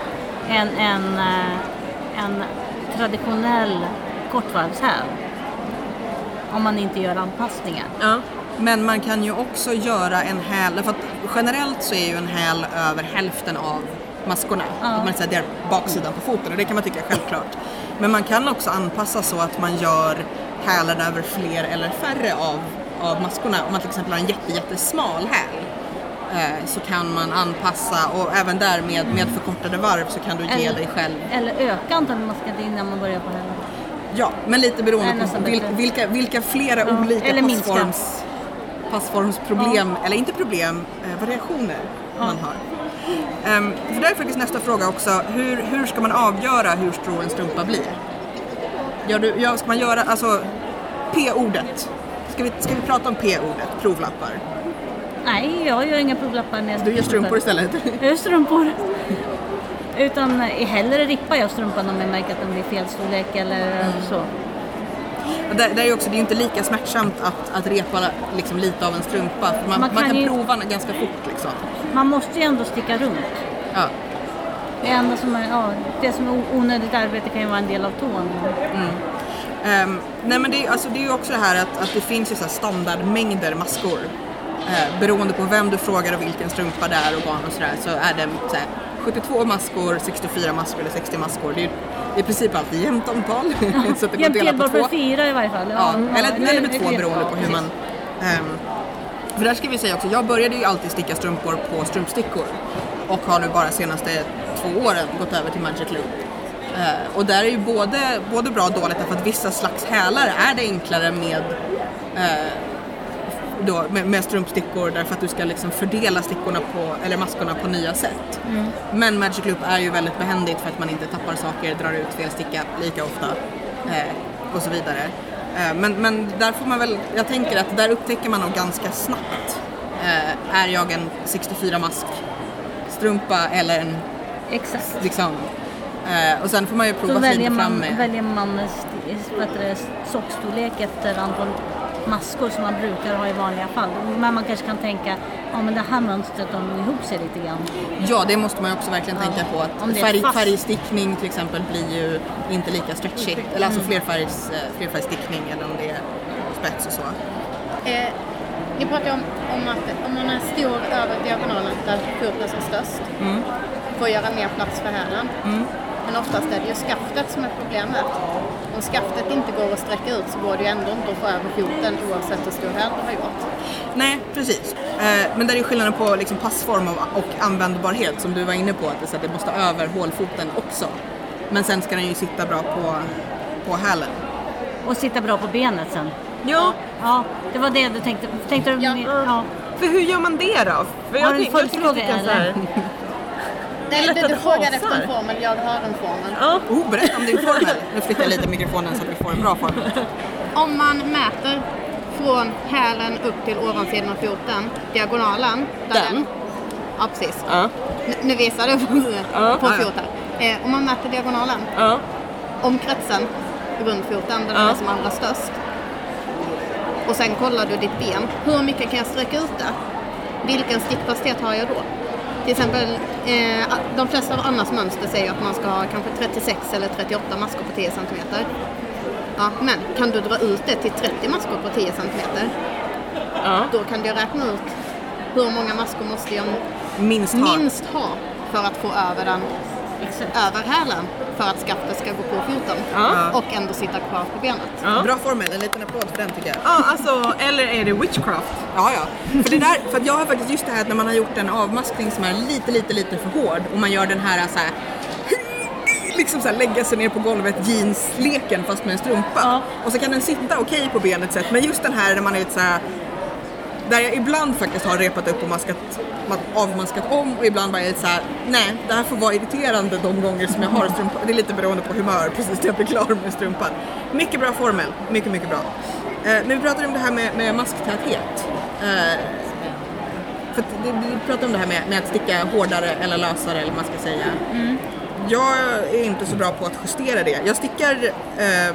Speaker 4: än en, eh, en traditionell kortvarvshäl. Om man inte gör anpassningar.
Speaker 2: Ja.
Speaker 1: Men man kan ju också göra en häl, för att generellt så är ju en häl över hälften av maskorna.
Speaker 4: Ja.
Speaker 1: Att man säger baksidan på foten och det kan man tycka är självklart. Men man kan också anpassa så att man gör hälen över fler eller färre av, av maskorna. Om man till exempel har en jätte, jättesmal häl eh, så kan man anpassa och även där med, med förkortade varv så kan du ge
Speaker 4: Eller-
Speaker 1: dig själv
Speaker 4: Eller öka antalet maskar innan man börjar på hälen.
Speaker 1: Ja, men lite beroende på vil, vilka, vilka flera
Speaker 4: Ja,
Speaker 1: olika
Speaker 4: eller
Speaker 1: passforms, passformsproblem, eller inte problem, eh, variationer man har. Ehm, för där är faktiskt nästa fråga också, hur, hur ska man avgöra hur stor en strumpa blir? Gör du, ja, ska man göra, alltså P-ordet, ska vi, ska vi prata om P-ordet, provlappar?
Speaker 4: Nej, jag gör inga provlappar när jag
Speaker 1: Du gör strumpor istället.
Speaker 4: Jag gör strumpor. Utan eh, hellre rippar jag strumpan om jag märker att den blir fel storlek eller så.
Speaker 1: Där, där är också, det är ju inte lika smärtsamt att, att repa liksom lite av en strumpa. Man, man,
Speaker 4: Man
Speaker 1: kan,
Speaker 4: kan ju-
Speaker 1: prova ganska fort liksom.
Speaker 4: Man måste ju ändå sticka runt.
Speaker 1: Ja.
Speaker 4: Det enda som är, ja, det som är onödigt arbete kan ju vara en del av tån.
Speaker 1: Ehm, nej men det, är- alltså det är ju också det här att, att det finns ju så standardmängder maskor. Uh, beroende på vem du frågar och vilken strumpa det är och garn och sådär så är det så här, 72 maskor, 64 maskor eller 60 maskor. Det är i princip alltid jämnt antal. *laughs* så att det går att dela på
Speaker 4: Jämnt delbar
Speaker 1: två.
Speaker 4: för fyra i varje fall.
Speaker 1: Ja, eller,
Speaker 4: nej,
Speaker 1: eller med två beroende på hur man... ehm, för där ska vi säga också, jag började ju alltid sticka strumpor på strumpstickor och har nu bara senaste två åren gått över till Magic Loop. Eh, och där är ju både, både bra och dåligt därför att vissa slags hälar är det enklare med eh, då, med, med strumpstickor därför att du ska liksom fördela stickorna på, eller maskorna på nya sätt. Men Magic Loop är ju väldigt behändigt för att man inte tappar saker, drar ut fel sticka lika ofta eh, och så vidare. Eh, men, men där får man väl, jag tänker att där upptäcker man nog ganska snabbt. Eh, är jag en 64 mask strumpa eller en
Speaker 4: Exakt.
Speaker 1: liksom eh, och sen får man ju prova sig fram med.
Speaker 4: väljer man sockstorlek efter antal maskor som man brukar ha i vanliga fall. Men man kanske kan tänka, ja men det här mönstret de ihop sig lite grann.
Speaker 1: Ja, det måste man också verkligen
Speaker 4: Ja.
Speaker 1: tänka på.
Speaker 4: Om
Speaker 1: Att färg,
Speaker 4: fast-
Speaker 1: färgstickning till exempel blir ju inte lika stretchigt. Eller
Speaker 4: Mm.
Speaker 1: alltså flerfärgs, eh, flerfärgsstickning eller om det är spets och så.
Speaker 5: Eh, ni pratar om, om att om man är stor över diagonalen där foten är som störst får göra mer plats för hälen. Men oftast är det ju skaftet som är problemet. Om skaftet inte går att sträcka ut så går det ju ändå inte att få över foten oavsett hur stor häl du har gjort.
Speaker 1: Nej, precis. Eh, men där är ju skillnaden på liksom passform och, användbarhet som du var inne på. Att det, så att det måste över hålfoten också. Men sen ska den ju sitta bra på, på hälen.
Speaker 4: Och sitta bra på benet sen.
Speaker 2: Ja,
Speaker 4: Ja, det var det du tänkte. Tänkte du
Speaker 5: Ja.
Speaker 4: ja.
Speaker 2: för hur gör man det då? För
Speaker 4: Har du en
Speaker 2: jag att det
Speaker 4: följdfråga, eller?
Speaker 5: Nej,
Speaker 2: lätt
Speaker 5: du,
Speaker 2: att
Speaker 5: du
Speaker 2: det
Speaker 5: frågade
Speaker 2: hasar.
Speaker 5: efter en formel, jag har en formel.
Speaker 2: Ja.
Speaker 1: Oh, berätta om din formel. Nu flyttar jag lite mikrofonen så att vi får en bra formel.
Speaker 5: Om man mäter från hälen upp till ovansidan av foten, diagonalen, där
Speaker 1: Den?
Speaker 5: den, ja precis,
Speaker 2: Ja.
Speaker 5: Nu- Nu visar du på, *laughs*
Speaker 2: Ja.
Speaker 5: på foten. Eh, om man mäter diagonalen,
Speaker 2: Ja.
Speaker 5: omkretsen runt foten, där
Speaker 2: Ja.
Speaker 5: den är som allra störst. Och sen kollar du ditt ben. Hur mycket kan jag sträcka ut det? Vilken stickfasthet har jag då? Till exempel, eh, de flesta av Annas mönster säger att man ska ha kanske 36 eller 38 maskor på 10 cm. Ja, men kan du dra ut det till 30 maskor på 10 centimeter,
Speaker 2: Ja.
Speaker 5: då kan du räkna ut hur många maskor måste jag
Speaker 1: Minst ha.
Speaker 5: minst ha för att få över den
Speaker 4: Exakt.
Speaker 5: över hälen för att skaftet ska gå på foten
Speaker 2: Ja.
Speaker 5: och ändå sitta kvar på benet.
Speaker 2: Ja.
Speaker 1: Bra formel, en liten applåd för den tycker jag.
Speaker 2: ja, alltså, eller är det witchcraft?
Speaker 1: Ja, ja. För, det där, för att jag har faktiskt just det här att när man har gjort en avmaskning som är lite, lite, lite för hård och man gör den här så här liksom så här lägga sig ner på golvet jeansleken fast med en strumpa.
Speaker 4: Ja.
Speaker 1: Och så kan den sitta okej på benet sett, men just den här när man är lite så här där jag ibland faktiskt har repat upp och maskat, ma- avmaskat om och ibland bara är så här, nej det här får vara irriterande de gånger som jag har strumpan. Det är lite beroende på humör precis till jag blir klar med strumpan. Mycket bra formel, mycket, mycket bra. Eh, men vi pratade om det här med, med masktäthet. Eh, för det, vi pratade om det här med, med att sticka hårdare eller lösare eller vad man ska säga. Jag är inte så bra på att justera det. Jag stickar eh,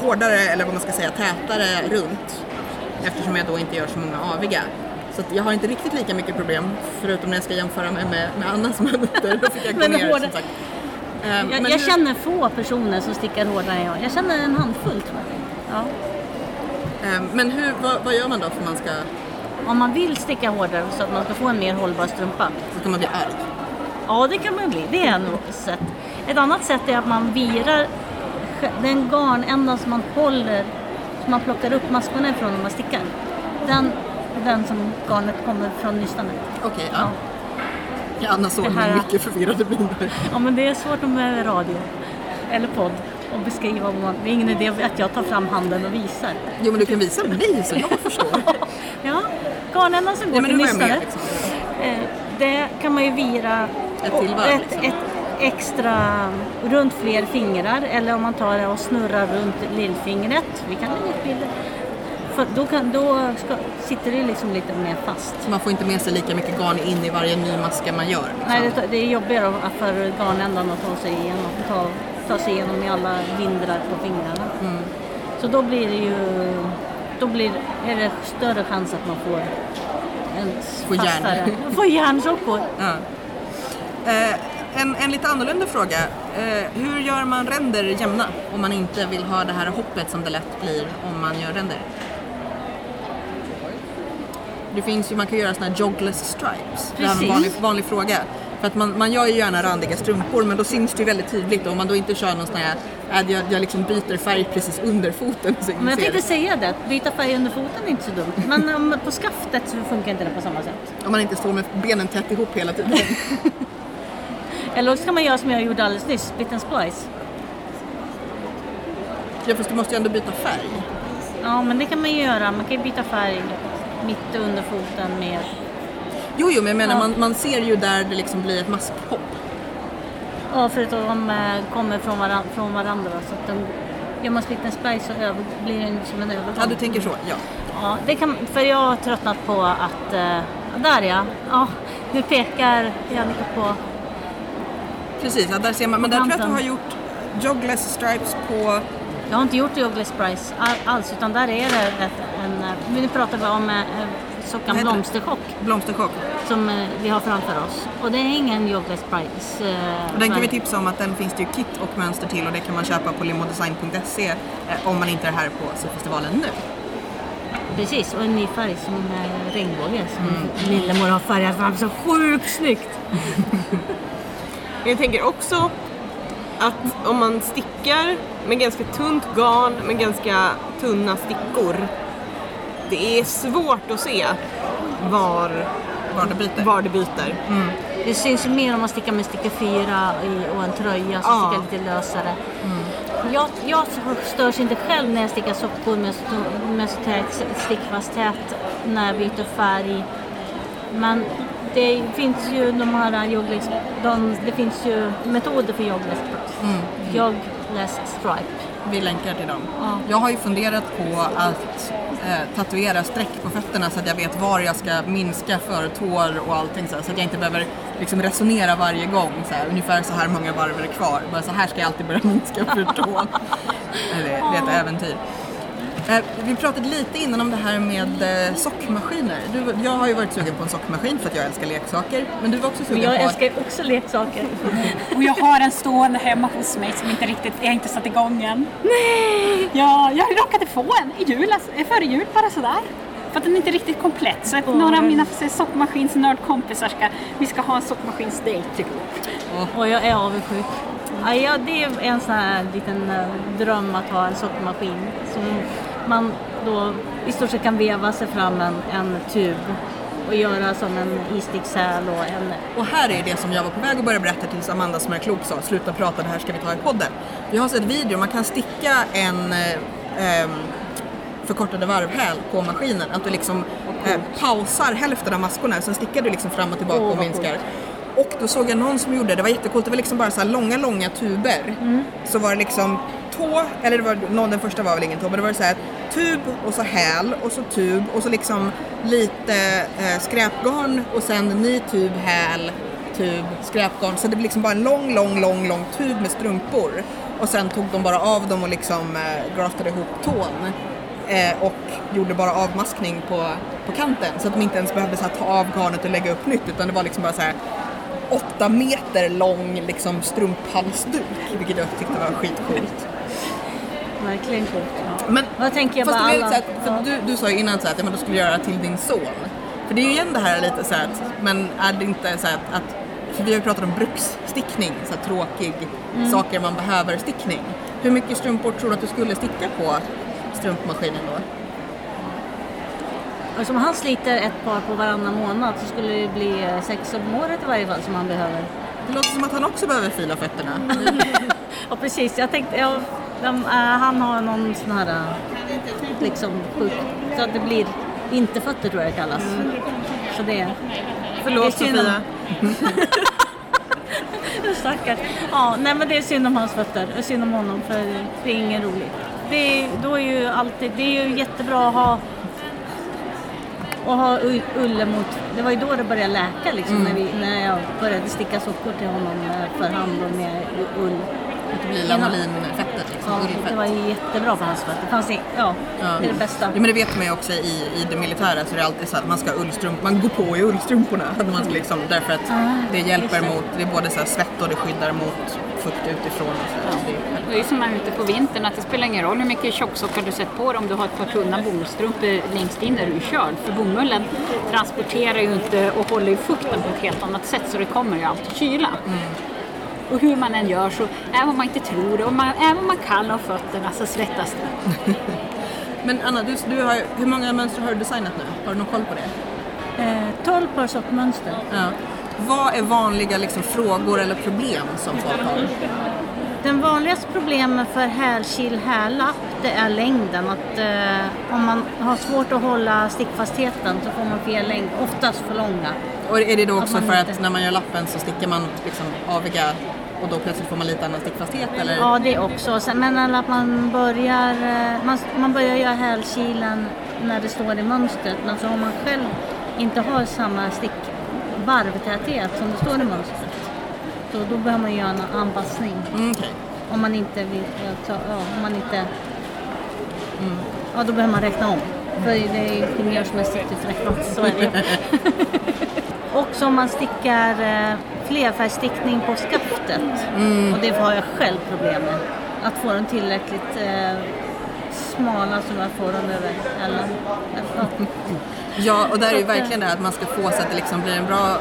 Speaker 1: hårdare eller vad man ska säga tätare runt eftersom jag då inte gör så många aviga. Så jag har inte riktigt lika mycket problem förutom när jag ska jämföra mig med, med Annas mönster. Då fick jag gå
Speaker 4: Men
Speaker 1: ner
Speaker 4: hårda-
Speaker 1: som sagt. Eh,
Speaker 4: Jag,
Speaker 1: men
Speaker 4: jag
Speaker 1: hur-
Speaker 4: känner få personer som stickar hårdare än jag. Jag känner en handfull tror jag. Ja.
Speaker 1: eh, men hur, vad, vad gör man då för att man ska,
Speaker 4: Om man vill sticka hårdare så att man ska få en mer hållbar strumpa.
Speaker 1: så ska man bli arg?
Speaker 4: Ja, det kan man bli. Det är ett sätt. Ett annat sätt är att man virar den garnändan som man håller, som man plockar upp maskorna ifrån när man stickar. Den, den som garnet kommer från nystanet.
Speaker 1: Okej,
Speaker 4: Ja.
Speaker 1: ja. ja. Anna såg mycket förvirrade miner.
Speaker 4: ja, men det är svårt med radio eller podd att beskriva. Vad man, det är ingen idé att jag tar fram handen och visar.
Speaker 1: Jo men du kan visa mig så jag förstår. *laughs*
Speaker 4: Ja, garnändan som går till nystanet.
Speaker 1: liksom.
Speaker 4: Eh, Det kan man ju vira
Speaker 1: Ett till varv,
Speaker 4: ett,
Speaker 1: liksom.
Speaker 4: ett extra runt fler fingrar eller om man tar och snurrar runt lillfingret. Vi kan lägga upp bilder. För då kan, då ska, sitter det liksom lite mer fast.
Speaker 1: Så man får inte med sig lika mycket garn in i varje ny maska man gör. liksom.
Speaker 4: Nej, det, det är jobbigare för garnändan att ta sig igenom, ta, ta sig igenom i alla vindrar på fingrarna.
Speaker 1: Mm.
Speaker 4: Så då blir det ju då blir, är det större chans att man får en
Speaker 1: Får järn.
Speaker 4: Får järnsockor.
Speaker 1: Ja. Eh, en, en lite annorlunda fråga. Eh, hur gör man ränder jämna om man inte vill ha det här hoppet som det lätt blir om man gör ränder? Det finns ju, man kan göra såna här jogless stripes. Det här är en
Speaker 4: Precis.
Speaker 1: vanlig, vanlig fråga. För att man, man gör ju gärna randiga strumpor men då syns det ju väldigt tydligt och om man då inte kör någon sån här, att jag, jag liksom byter färg precis under foten. Så
Speaker 4: Men jag tänkte
Speaker 1: det.
Speaker 4: säga det, att byta färg under foten är inte så dumt. Men *laughs* um, på skaftet så funkar inte det på samma sätt.
Speaker 1: Om man inte står med benen tätt ihop hela tiden. *laughs*
Speaker 4: Eller så kan man göra som jag gjorde alldeles nyss, split and splice.
Speaker 1: ja fast du måste ju ändå byta färg.
Speaker 4: Ja, men det kan man ju göra. Man kan ju byta färg mitt under foten med...
Speaker 1: Jo, jo, men jag menar
Speaker 4: Ja.
Speaker 1: man, man ser ju där det liksom blir ett maskhopp.
Speaker 4: Ja, förutom att de eh, kommer från, varan, från varandra. Så att de, gör man split and splice så över, blir det som en övergång.
Speaker 1: Ja, du tänker så, ja.
Speaker 4: Ja, det kan, för jag har tröttnat på att... Eh, där ja. ja, nu pekar Jannica på...
Speaker 1: Precis, ja, där ser man. Men där tror jag att du har gjort jogless stripes på...
Speaker 4: Jag har inte gjort Price all, alls, utan där är det ett, en... eh, Nu pratar vi om eh, sockan
Speaker 1: heter det?
Speaker 4: Blomsterchock
Speaker 1: Blomsterchock.
Speaker 4: som eh, vi har framför oss. Och det är ingen Joggles Price. Eh,
Speaker 1: Och den kan vi tipsa om att den finns det ju kit och mönster till och det kan man köpa på limodesign.se eh, om man inte är här på syfestivalen nu.
Speaker 4: Precis, och en ny färg som eh, regnbåge som
Speaker 1: Mm.
Speaker 4: Lillemor har färgat fram så sjukt snyggt. *laughs*
Speaker 2: Men jag tänker också att om man stickar med ganska tunt garn med ganska tunna stickor. Det är svårt att se var,
Speaker 1: Var det byter.
Speaker 2: var det byter.
Speaker 4: Det syns ju mer om man stickar med sticka 4 i, och en tröja som
Speaker 2: Ja.
Speaker 4: stickar lite lösare. Jag, jag störs inte själv när jag stickar sockor med med så tät stickfasthet när jag byter färg. Men det finns ju de här joggles, de, det finns ju metoder för jogless, jogless stripe.
Speaker 1: Vi länkar till dem.
Speaker 4: Ja.
Speaker 1: Jag har ju funderat på att eh, tatuera streck på fötterna så att jag vet var jag ska minska för tår och allting så, här, så att jag inte behöver liksom resonera varje gång. Så här, ungefär så här många varv är det kvar. Bara så här ska jag alltid börja *laughs* minska för tån. Eller, det är ett äventyr. Eh, Vi pratade lite innan om det här med eh, sockmaskiner. Du, jag har ju varit sugen på en sockmaskin för att jag älskar leksaker. Men du var också
Speaker 4: Men
Speaker 1: sugen
Speaker 4: jag
Speaker 1: på...
Speaker 4: älskar ju också leksaker. *laughs*
Speaker 3: Och jag har en stående hemma hos mig som inte riktigt, jag har inte satt igång än. Nej! Ja, jag råkade få en i jul, alltså, eh, före jul bara sådär. För att den är inte riktigt komplett. Så att några av mina sockmaskinsnördkompisar ska, vi ska ha en sockmaskinsdate typ.
Speaker 4: Och jag är avundsjuk. Ja, det är en sån här liten dröm att ha en sockermaskin som man då i stort sett kan veva sig fram en, en tub och göra som en istickshäl och en...
Speaker 1: Och här är det som jag var på väg att börja berätta tills Amanda som är klok sa sluta prata, det här ska vi ta i podden. Jag har sett video, man kan sticka en eh, ehm, förkortade varvhäl på maskinen. Att du liksom eh, pausar hälften av maskorna, sen stickar du liksom fram och tillbaka
Speaker 4: Åh,
Speaker 1: och minskar. Och då såg jag någon som gjorde det, var jättecoolt, det var liksom bara så långa, långa tuber. Så var det liksom tå, eller det var, någon, den första var väl ingen tå, men det var så här tub och så häl och så tub och så liksom lite eh, skräpgarn och sen ny tub, häl, tub, skräpgarn. Så det blev liksom bara en lång, lång, lång, lång tub med strumpor. Och sen tog de bara av dem och liksom eh, graftade ihop tån. Eh, och gjorde bara avmaskning på, på kanten så att de inte ens behövde så här, ta av garnet och lägga upp nytt utan det var liksom bara så här åtta meter lång liksom strumphalsduk vilket jag tyckte var skitcoolt.
Speaker 4: Verkligen coolt. Ja.
Speaker 1: Men
Speaker 4: Vad tänker jag bara alla...
Speaker 1: lite så här, för du, du sa ju innan så att ja, men då skulle göra till din son. För det är ju igen det här lite så att, men är det inte så att, att för vi har ju pratat om bruksstickning, så här tråkig
Speaker 4: Mm.
Speaker 1: saker man behöver stickning. Hur mycket strumpor tror du att du skulle sticka på strumpmaskinen då?
Speaker 4: Och som han sliter ett par på varannan månad så skulle det bli sex om året i varje fall som han behöver.
Speaker 1: Det låter som att han också behöver fila fötterna. *laughs*
Speaker 4: Ja precis, jag tänkte, ja, de, äh, han har någon sån här äh, liksom sjuk, så att det blir vinterfötter tror jag det kallas. Så det
Speaker 1: Förlåt
Speaker 4: Det är synd om-
Speaker 1: Sofia. *laughs*
Speaker 4: Stackars. Ja, nej men det är synd om hans fötter. Det är synd om honom för det är ingen roligt. Det är, då är ju alltid, det är ju jättebra att ha och ha ull, ull mot, det var ju då det började läka liksom när, vi, när jag började sticka sockor till honom eh, för hand och med ull.
Speaker 1: Det blir lanolinfettet liksom,
Speaker 4: Ja, det var ju jättebra för hans fötter. Det fanns i, ja,
Speaker 1: Ja.
Speaker 4: det är det bästa.
Speaker 1: Ja, men det vet man ju också i, i det militära så är det alltid så att man ska ha ullstrump, man går på i ullstrumporna. Man ska liksom, därför att det hjälper mot, det är både så här svett och det skyddar mot fukt utifrån. Och så här. Det är-
Speaker 3: Det är som man är ute på vintern, att det spelar ingen roll hur mycket tjocksockar du sätter på dig om du har ett par tunna bomullsstrumpor längst in där du är körd. För bomullen transporterar ju inte och håller ju fukten på ett helt annat sätt så det kommer ju alltid kyla. Och hur man än gör så, även om man inte tror det, och man, även om man kan ha fötterna så svettas det. *laughs*
Speaker 1: Men Anna, du, du har, hur många mönster har du designat nu? Har du någon koll på det?
Speaker 4: Eh, 12 par sockmönster.
Speaker 1: Ja. Vad är vanliga liksom, frågor eller problem som folk har?
Speaker 4: Den vanligaste problemet för hälkil hällapp det är längden. Att, eh, om man har svårt att hålla stickfastheten så får man fel längd, oftast för långa.
Speaker 1: Och är det då också
Speaker 4: man
Speaker 1: för att
Speaker 4: inte-
Speaker 1: när man gör lappen så stickar man liksom aviga och då plötsligt får man lite annan stickfasthet eller?
Speaker 4: Ja, det också. Men att man börjar, eh, man, man börjar göra hälkilen när det står i mönstret. Men så om man själv inte har samma stickvarvtäthet som det står i mönstret. Så då behöver man göra en anpassning.
Speaker 1: Mm, okej.
Speaker 4: Om man inte vill, ja, ja, om man inte... Ja, då behöver man räkna om. För det är ingenjörsmässigt uträknat, så är det. *laughs* Också om man stickar eh, flerfärgstickning på skaftet. Och det har jag själv problem med. Att få den tillräckligt eh, smala som jag får den över eller, *laughs* ja.
Speaker 1: Och där är
Speaker 4: Så
Speaker 1: ju
Speaker 4: eh,
Speaker 1: verkligen det att man ska få så att det liksom blir en bra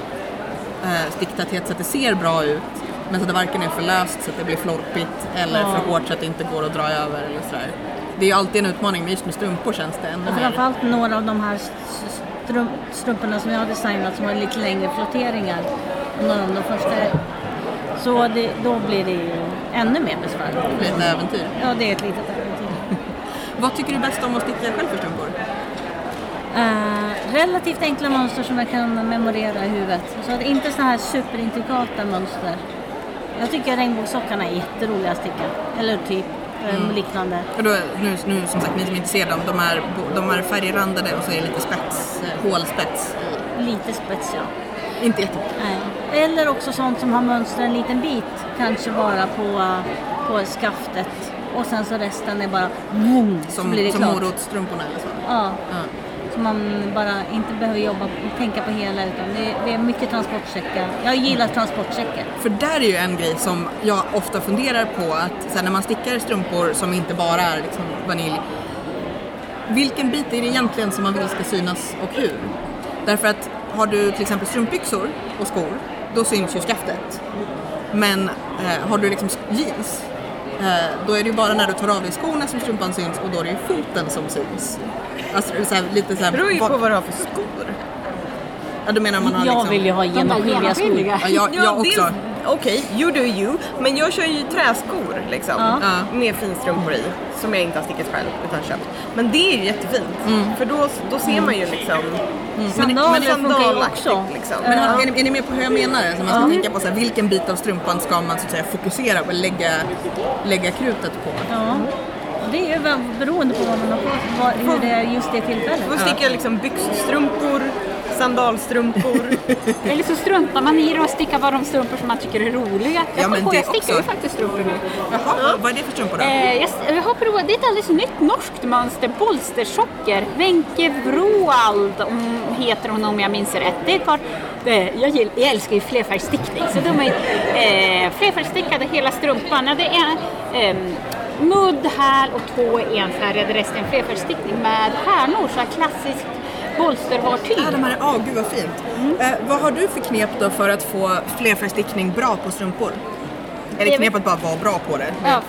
Speaker 1: eh, sticktäthet så att det ser bra ut. Men så att det varken är för löst så att det blir florpigt eller
Speaker 4: Ja.
Speaker 1: för hårt så att det inte går att dra över eller sådär. Det är ju alltid en utmaning, men just med strumpor känns det ännu
Speaker 4: Och
Speaker 1: mer.
Speaker 4: framförallt några av de här strump, strumporna som jag har designat som har lite längre flotteringar. Några av de första. Så det, då blir det ju ännu mer besvärligt.
Speaker 1: Lite äventyr.
Speaker 4: Ja, det är ett litet äventyr. *laughs*
Speaker 1: Vad tycker du bäst om att sticka själv för strumpor?
Speaker 4: Eh, relativt enkla mönster som jag kan memorera i huvudet. Så att inte så här superintrikata mönster. Jag tycker regnbågssockarna är jätteroliga att sticka. Eller typ eh, liknande.
Speaker 1: Och då, nu, nu som sagt, ni som inte ser dem, de är, de är färgrandade och så är det lite spets, eh, hålspets.
Speaker 4: Lite spets ja.
Speaker 1: Inte jättemycket.
Speaker 4: Nej. Eller också sånt som har mönster en liten bit, kanske bara på, på skaftet och sen så resten är bara så
Speaker 1: Som,
Speaker 4: blir det
Speaker 1: som
Speaker 4: klart.
Speaker 1: morotsstrumporna eller så.
Speaker 4: Ja.
Speaker 1: Ja.
Speaker 4: Så man bara inte behöver jobba och tänka på hela utan det, det är mycket transportsäckar. Jag gillar transportsäckar.
Speaker 1: För där är ju en grej som jag ofta funderar på att så här, när man stickar strumpor som inte bara är liksom vanilj. Vilken bit är det egentligen som man vill ska synas och hur? Därför att har du till exempel strumpbyxor och skor, då syns ju skaftet. Men eh, har du liksom jeans, eh, då är det ju bara när du tar av dig skorna som strumpan syns och då är det ju foten som syns. Alltså så här, lite så här,
Speaker 2: Det beror ju på vad du har för skor.
Speaker 1: Ja, du menar man har
Speaker 4: Jag
Speaker 1: liksom...
Speaker 4: vill ju ha genomskinliga skor.
Speaker 1: Ja, jag, jag också.
Speaker 2: Okej, you do you. Men jag kör ju träskor liksom.
Speaker 4: Ja.
Speaker 1: Ja.
Speaker 2: Med finstrumpor i. Som jag inte har stickat själv utan köpt. Men det är ju jättefint. För då, då ser man ju liksom
Speaker 4: Sandaler funkar ju också.
Speaker 2: Liksom.
Speaker 1: Men
Speaker 2: Ja.
Speaker 1: är, ni, är ni med på hur jag menar? Så man ska tänka på så här, vilken bit av strumpan ska man så att säga, fokusera och lägga, lägga krutet på.
Speaker 4: Ja. Det är ju väl beroende på vad man har på vad, hur det är just det tillfället.
Speaker 2: Då sticker jag liksom byxstrumpor, sandalstrumpor. *laughs*
Speaker 3: Eller så struntar man i det och stickar bara de strumpor som man tycker är roliga. Jag
Speaker 1: Ja, men
Speaker 3: på,
Speaker 1: det
Speaker 3: jag stickar
Speaker 1: också.
Speaker 3: ju faktiskt strumpor nu.
Speaker 1: Jaha, vad är det för strumpor då?
Speaker 3: Eh, jag, jag har provat, det är ett alldeles nytt norskt mönster, bolstersocker. Wenche Vroald om, heter hon om jag minns rätt. Det är ett par, eh, jag, gill, jag älskar ju flerfärgstickning så de är eh, flerfärgstickade hela strumpan. Ja, det är eh, mudd, häl och är enfärgade, resten flerfärgstickning med härnor, så här klassiskt bolstervartyg.
Speaker 1: Ah, de här, ah, gud vad fint. Eh, vad har du för knep då för att få flerfärgstickning bra på strumpor? Är det knep att bara vara bra på det?
Speaker 3: Ja,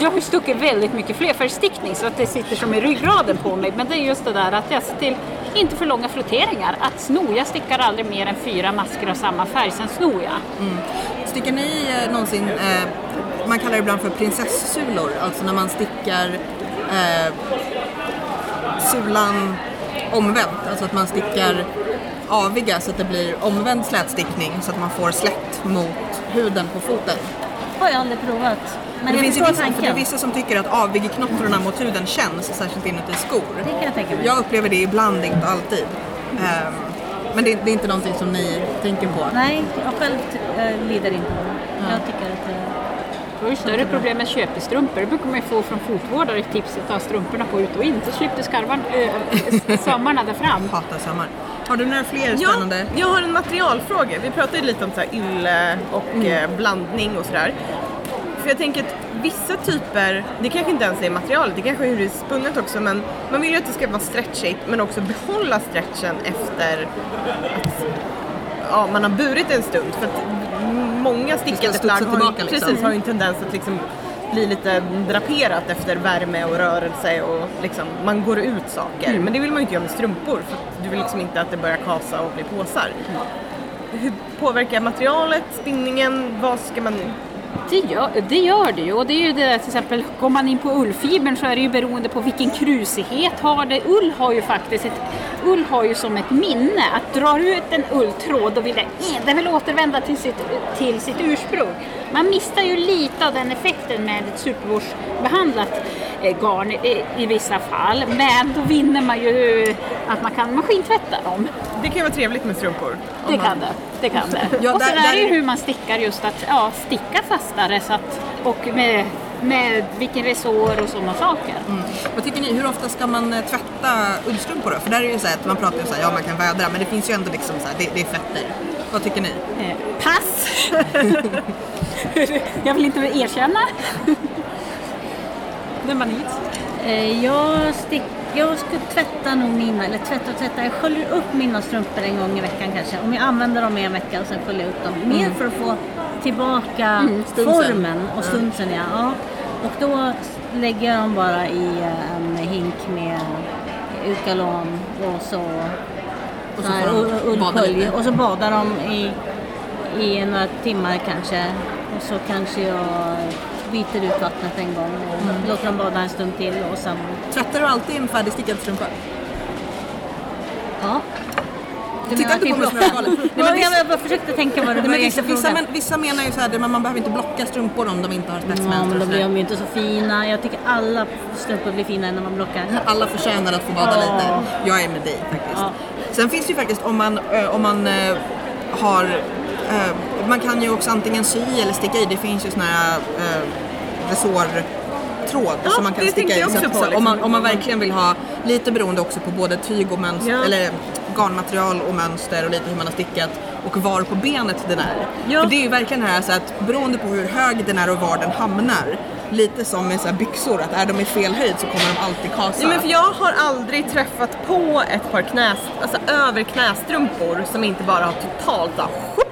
Speaker 3: jag har stuckit väldigt mycket flerfärgstickning så att det sitter som i ryggraden på mig. Men det är just det där att jag ser till, inte för långa flotteringar, att sno. Jag stickar aldrig mer än fyra masker av samma färg, sen snor jag.
Speaker 1: Stickar ni eh, någonsin, eh, man kallar det ibland för prinsessulor, alltså när man stickar eh, sulan omvänt, alltså att man stickar aviga så att det blir omvänd slätstickning så att man får slätt mot huden på foten.
Speaker 4: har jag aldrig provat. Men
Speaker 1: det finns vissa, det är vissa som tycker att avigknottrorna mot huden känns, särskilt inuti skor.
Speaker 4: Det kan jag tänka mig.
Speaker 1: Jag upplever det ibland, inte alltid. Ehm, men det, det är inte någonting som ni tänker på?
Speaker 4: Nej, jag själv äh, lider inte av det. Jag tycker det...
Speaker 3: Var ju större problem med köpestrumpor. Det brukar man ju få från fotvårdare tipset att ta strumporna på ut och in. Så slipper skarvan, äh, sömmarna där fram. *laughs*
Speaker 1: Hatar sommar. Har du några fler
Speaker 2: Ja,
Speaker 1: spännande?
Speaker 2: jag har en materialfråga. Vi pratade ju lite om så här ylle och eh, blandning och sådär. För jag tänker att vissa typer, det kanske inte ens är materialet, det kanske är hur det är spunnet också, men man vill ju att det ska vara stretchigt men också behålla stretchen efter att ja, man har burit en stund. För många stickade
Speaker 1: studsa
Speaker 2: plagg har, ju-
Speaker 1: liksom.
Speaker 2: precis, har ju en tendens att liksom bli lite draperat efter värme och rörelse och liksom, man går ut saker. Men det vill man ju inte göra med strumpor för du vill liksom inte att det börjar kasa och bli påsar. Hur påverkar materialet, spinningen, vad ska man...
Speaker 3: Det gör, det gör det ju. Och det är ju det där, till exempel, går man in på ullfibern så är det ju beroende på vilken krusighet har det. Ull har ju faktiskt ett, ull har ju som ett minne. Att dra ut en ulltråd och vill den vill återvända till sitt, till sitt ursprung. Man missar ju lite av den effekten med ett supervårdsbehandlat garn i, i vissa fall. Men då vinner man ju att man kan maskintvätta dem.
Speaker 2: Det kan ju vara trevligt med strumpor.
Speaker 3: Det kan det. Det kan det.
Speaker 1: Ja,
Speaker 3: och sen
Speaker 1: där-
Speaker 3: är det ju hur man stickar just att ja, sticka fastare så att, och med, med vilken resår och sådana saker.
Speaker 1: Vad tycker ni, hur ofta ska man eh, tvätta ullstrumpor då? För där är det ju så att man pratar ju så här, ja man kan vädra, men det finns ju ändå liksom så här, det, det är fetter. Vad tycker ni?
Speaker 3: Eh, pass! *laughs* Jag vill inte erkänna. Det var nytt.
Speaker 4: Eh, Jag, stick, jag ska tvätta nog mina, eller tvätta och tvätta, jag sköljer upp mina strumpor en gång i veckan kanske. Om jag använder dem i en vecka och sen sköljer jag upp dem. Mer för att få tillbaka
Speaker 1: stunsen.
Speaker 4: formen och stunsen ja. ja. Och då lägger jag dem bara i eh, en hink med Ukalon och så,
Speaker 1: Och så.
Speaker 4: Och så badar de i, i några timmar kanske. Och så kanske jag byter ut vattnet en gång och
Speaker 1: Mm.
Speaker 4: låter dem bada en stund till och sen
Speaker 1: Tvättar du alltid en färdigstickad strumpa?
Speaker 4: Ja. Du
Speaker 1: Titta inte på mig. Nej, men
Speaker 4: Ja, jag bara försökte tänka vad det var
Speaker 1: men vissa, vissa, men, vissa menar ju så här, men man behöver inte blocka strumpor om de inte har
Speaker 4: Ja,
Speaker 1: spetsmönster.
Speaker 4: men då blir de ju inte så fina. Jag tycker alla strumpor blir fina när man blockar.
Speaker 1: Alla förtjänar att få bada
Speaker 4: Ja.
Speaker 1: lite. Jag är med dig faktiskt.
Speaker 4: Ja.
Speaker 1: Sen finns det ju faktiskt om man, eh, om man eh, har, eh, man kan ju också antingen sy eller sticka i. Det finns ju såna här, eh, resårtråd
Speaker 2: Ja,
Speaker 1: som man kan sticka i. Så
Speaker 2: på,
Speaker 1: så om, man,
Speaker 2: liksom.
Speaker 1: om man verkligen vill ha lite beroende också på både tyg och mönster,
Speaker 2: Ja.
Speaker 1: eller garnmaterial och mönster och lite hur man har stickat och var på benet den är.
Speaker 2: Ja.
Speaker 1: För det är ju verkligen det här så att beroende på hur hög den är och var den hamnar, lite som med så byxor, att är de i fel höjd så kommer de alltid kasa.
Speaker 2: Nej, men för jag har aldrig träffat på ett par knäs, alltså över knästrumpor som inte bara har totalt så sjup,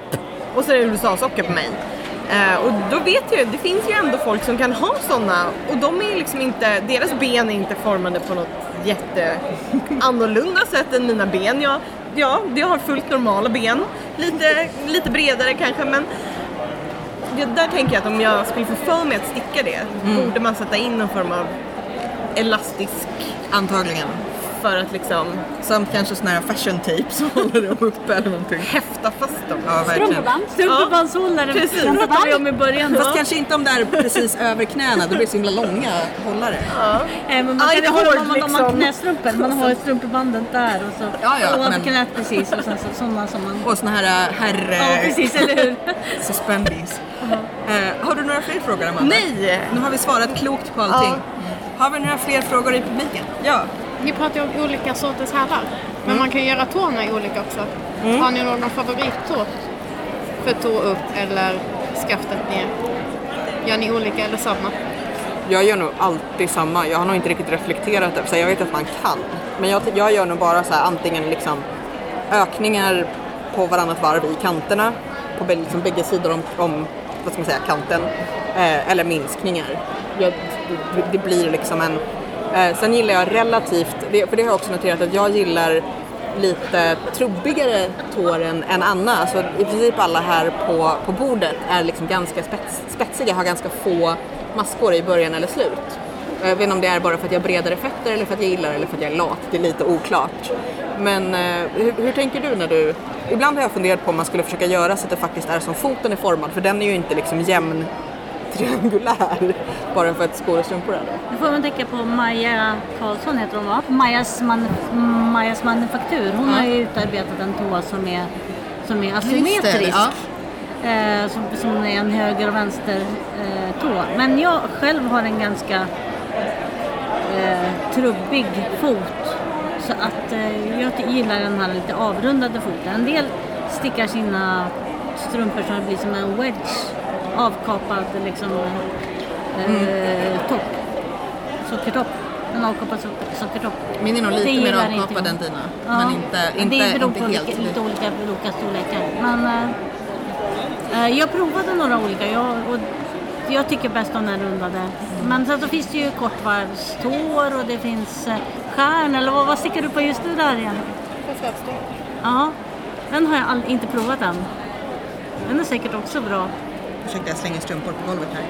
Speaker 2: och så är det USA-socker på mig. Eh, och då vet jag ju, det finns ju ändå folk som kan ha sådana och de är liksom inte, deras ben är inte formade på något jätte annorlunda sätt än mina ben. Jag, ja, jag har fullt normala ben, lite, lite bredare kanske men det, där tänker jag att om jag skulle få för mig att sticka det borde man sätta in någon form av elastisk
Speaker 1: Antagligen.
Speaker 2: För att liksom
Speaker 1: Samt kanske sån här fashion tape som *laughs* håller dem uppe eller någonting.
Speaker 2: häfta fast dem.
Speaker 1: Ja.
Speaker 3: Strumpeband.
Speaker 4: Strumpebandshållare
Speaker 2: Precis.
Speaker 4: pratade vi om i början.
Speaker 1: Fast kanske inte om det är precis över knäna, då blir det så himla långa hållare.
Speaker 4: Eh, men man kan
Speaker 2: det
Speaker 4: dem
Speaker 2: hårt,
Speaker 4: om man, om man har
Speaker 2: liksom.
Speaker 4: knästrumpor. Man har ju strumpebandet där och så
Speaker 1: Ja, ja,
Speaker 4: ovanför
Speaker 1: men-
Speaker 4: knät precis och sen så, sådana som man...
Speaker 1: Och såna här äh, herr...
Speaker 4: Ja precis, eller hur? *laughs*
Speaker 1: Suspendees. Eh, har du några fler frågor Amanda?
Speaker 2: Nej!
Speaker 1: Nu har vi svarat klokt på allting. Har vi några fler frågor i publiken? Ja.
Speaker 5: Ni pratar ju om olika sorters hälar. Men man kan göra tårna i olika också. Har ni någon favorittå? För tå upp eller skaftet ner? Gör ni olika eller samma?
Speaker 6: Jag gör nog alltid samma. Jag har nog inte riktigt reflekterat över så jag vet att man kan. Men jag, jag gör nog bara så här, antingen liksom ökningar på varannat varv i kanterna, på liksom bägge sidor om, om vad ska man säga, kanten, eh, eller minskningar. Jag, det, det blir liksom en... Eh, sen gillar jag relativt, för det har jag också noterat att jag gillar lite trubbigare tår än, än Anna. Alltså, I princip alla här på, på bordet är liksom ganska spets, spetsiga, har ganska få maskor i början eller slut. Jag vet inte om det är bara för att jag har bredare fötter eller för att jag gillar eller för att jag är lat. Det är lite oklart. Men eh, hur, hur tänker du när du... Ibland har jag funderat på om man skulle försöka göra så att det faktiskt är som foten är formad. För den är ju inte liksom jämn triangulär bara för att skor och strumpor är det.
Speaker 4: Nu får man tänka på Maja Karlsson heter hon va? Majas, man, Majas manufaktur. Hon har ju utarbetat en tå som är, som är asymmetrisk.
Speaker 1: ja.
Speaker 4: Eh, som, som är en höger och vänster eh, tå. Men jag själv har en ganska eh, trubbig fot. Så att eh, jag gillar den här lite avrundade foten. En del stickar sina strumpor så det blir som en wedge. Avkapad liksom eh, topp. Sockertopp. En avkapad socker, sockertopp.
Speaker 1: Min är nog lite mer avkapad än dina.
Speaker 4: Ja,
Speaker 1: Men inte, inte,
Speaker 4: det beror
Speaker 1: inte
Speaker 4: på
Speaker 1: helt.
Speaker 4: lite, lite olika, olika storlekar. Men eh, eh, jag provade några olika jag, och jag tycker bäst om den rundade. Men sen så finns det ju kortvarvstår och det finns eh, stjärn eller vad, vad stickar du på just det där igen? Ja, den har jag all, inte provat än. Den är säkert också bra.
Speaker 1: Ursäkta, jag slänger strumpor på golvet här.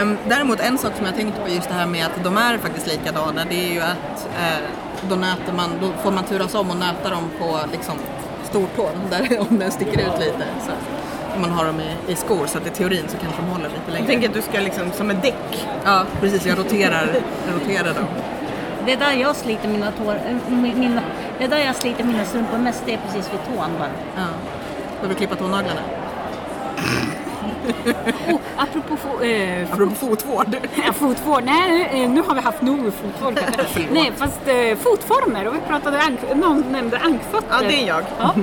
Speaker 1: Ehm, däremot en sak som jag tänkte på just det här med att de är faktiskt likadana, det är ju att eh, då, nöter man, då får man turas om och nöta dem på liksom, stortån, där, *laughs* om den sticker ut lite. Så, om man har dem i, i skor, så att i teorin så kanske de håller lite
Speaker 2: Jag
Speaker 1: längre.
Speaker 2: tänker att du ska liksom som ett däck.
Speaker 1: Ja, precis. Jag roterar, jag roterar dem.
Speaker 4: Det är där jag sliter mina tår, äh, mi- mina, det är där jag sliter mina strumpor mest, det är precis vid tån bara.
Speaker 1: Ja. Ska vi klippa tånaglarna? *laughs*
Speaker 3: Oh, apropå fo- eh,
Speaker 1: Apropå fotvård.
Speaker 3: Ja, *laughs* fotvård. Nej, nu, eh, nu har vi haft nog *laughs* fotvård. Nej, fast eh, fotformer. Och vi pratade, ank- någon nämnde ankfötter.
Speaker 2: Ja, det är jag.
Speaker 3: Ja.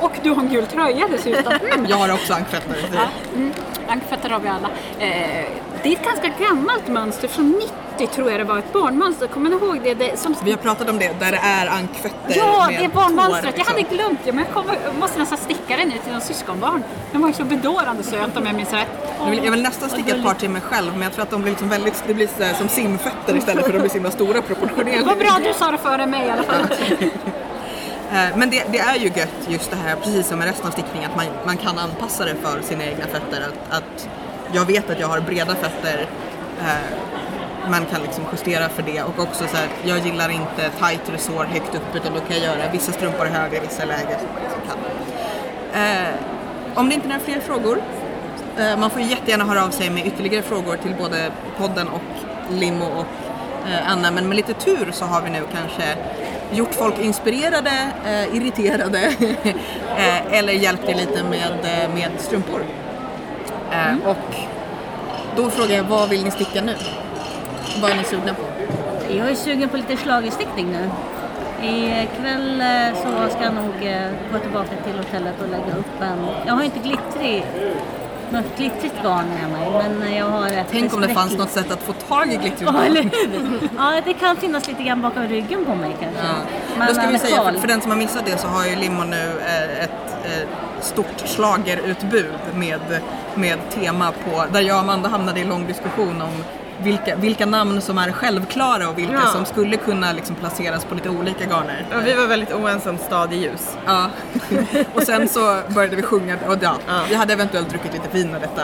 Speaker 3: Och du har en gul tröja dessutom.
Speaker 1: Jag har också ankfötter.
Speaker 3: Ja, mm. Ankfötter har vi alla. Eh, det är ett ganska gammalt mönster, från 90 tror jag det var, ett barnmönster. Kommer ni ihåg det? det som...
Speaker 1: Vi har pratat om det, där det är ankfötter
Speaker 3: Ja,
Speaker 1: med
Speaker 3: det är barnmönstret. Jag
Speaker 1: liksom.
Speaker 3: hade glömt det, men jag, kommer, jag måste nästan sticka den nu till någon syskonbarn. Den var ju så bedårande söt om jag minns rätt.
Speaker 1: Jag vill, jag vill nästan sticka ett par till mig själv men jag tror att de blir liksom väldigt, det blir så som simfötter istället för att de blir så himla stora proportionellt.
Speaker 3: Vad bra du sa det före mig i alla fall. *laughs*
Speaker 1: Eh, Men det, det är ju gött just det här, precis som med resten av stickningen, att man, man kan anpassa det för sina egna fötter. Att, att jag vet att jag har breda fötter, eh, man kan liksom justera för det. Och också så här, jag gillar inte tight resår högt upp utan då kan jag göra vissa strumpor högre, vissa lägre. Eh, om det inte är några fler frågor, eh, man får jättegärna höra av sig med ytterligare frågor till både podden och Limo och eh, Anna. Men med lite tur så har vi nu kanske gjort folk inspirerade, eh, irriterade *laughs* eh, eller hjälpt er lite med, eh, med strumpor. Eh, Och Då frågar jag, vad vill ni sticka nu? Vad är ni sugna på?
Speaker 4: Jag är sugen på lite schlagerstickning nu. Ikväll eh, så ska jag nog eh, gå tillbaka till hotellet och lägga upp en... Jag har inte glittrig, något glittrigt garn med mig men jag har ett
Speaker 1: Tänk om det fanns något sätt att få tag i glittrigt
Speaker 4: Ja,
Speaker 1: garn.
Speaker 4: eller hur? Ja, det kan finnas lite grann bakom ryggen på mig kanske.
Speaker 1: Ja.
Speaker 4: Men
Speaker 1: Då ska vi
Speaker 4: en
Speaker 1: säga, för, för den som har missat det så har ju Limo nu eh, ett eh, stort slagerutbud med, med tema på, där jag och Amanda hamnade i lång diskussion om vilka, vilka namn som är självklara och vilka
Speaker 2: Ja.
Speaker 1: som skulle kunna liksom placeras på lite olika garner.
Speaker 2: Ja, vi var väldigt oense om stad i ljus.
Speaker 1: Ja. *laughs* och sen så började vi sjunga och ja,
Speaker 2: Ja.
Speaker 1: vi hade eventuellt druckit lite vin med detta.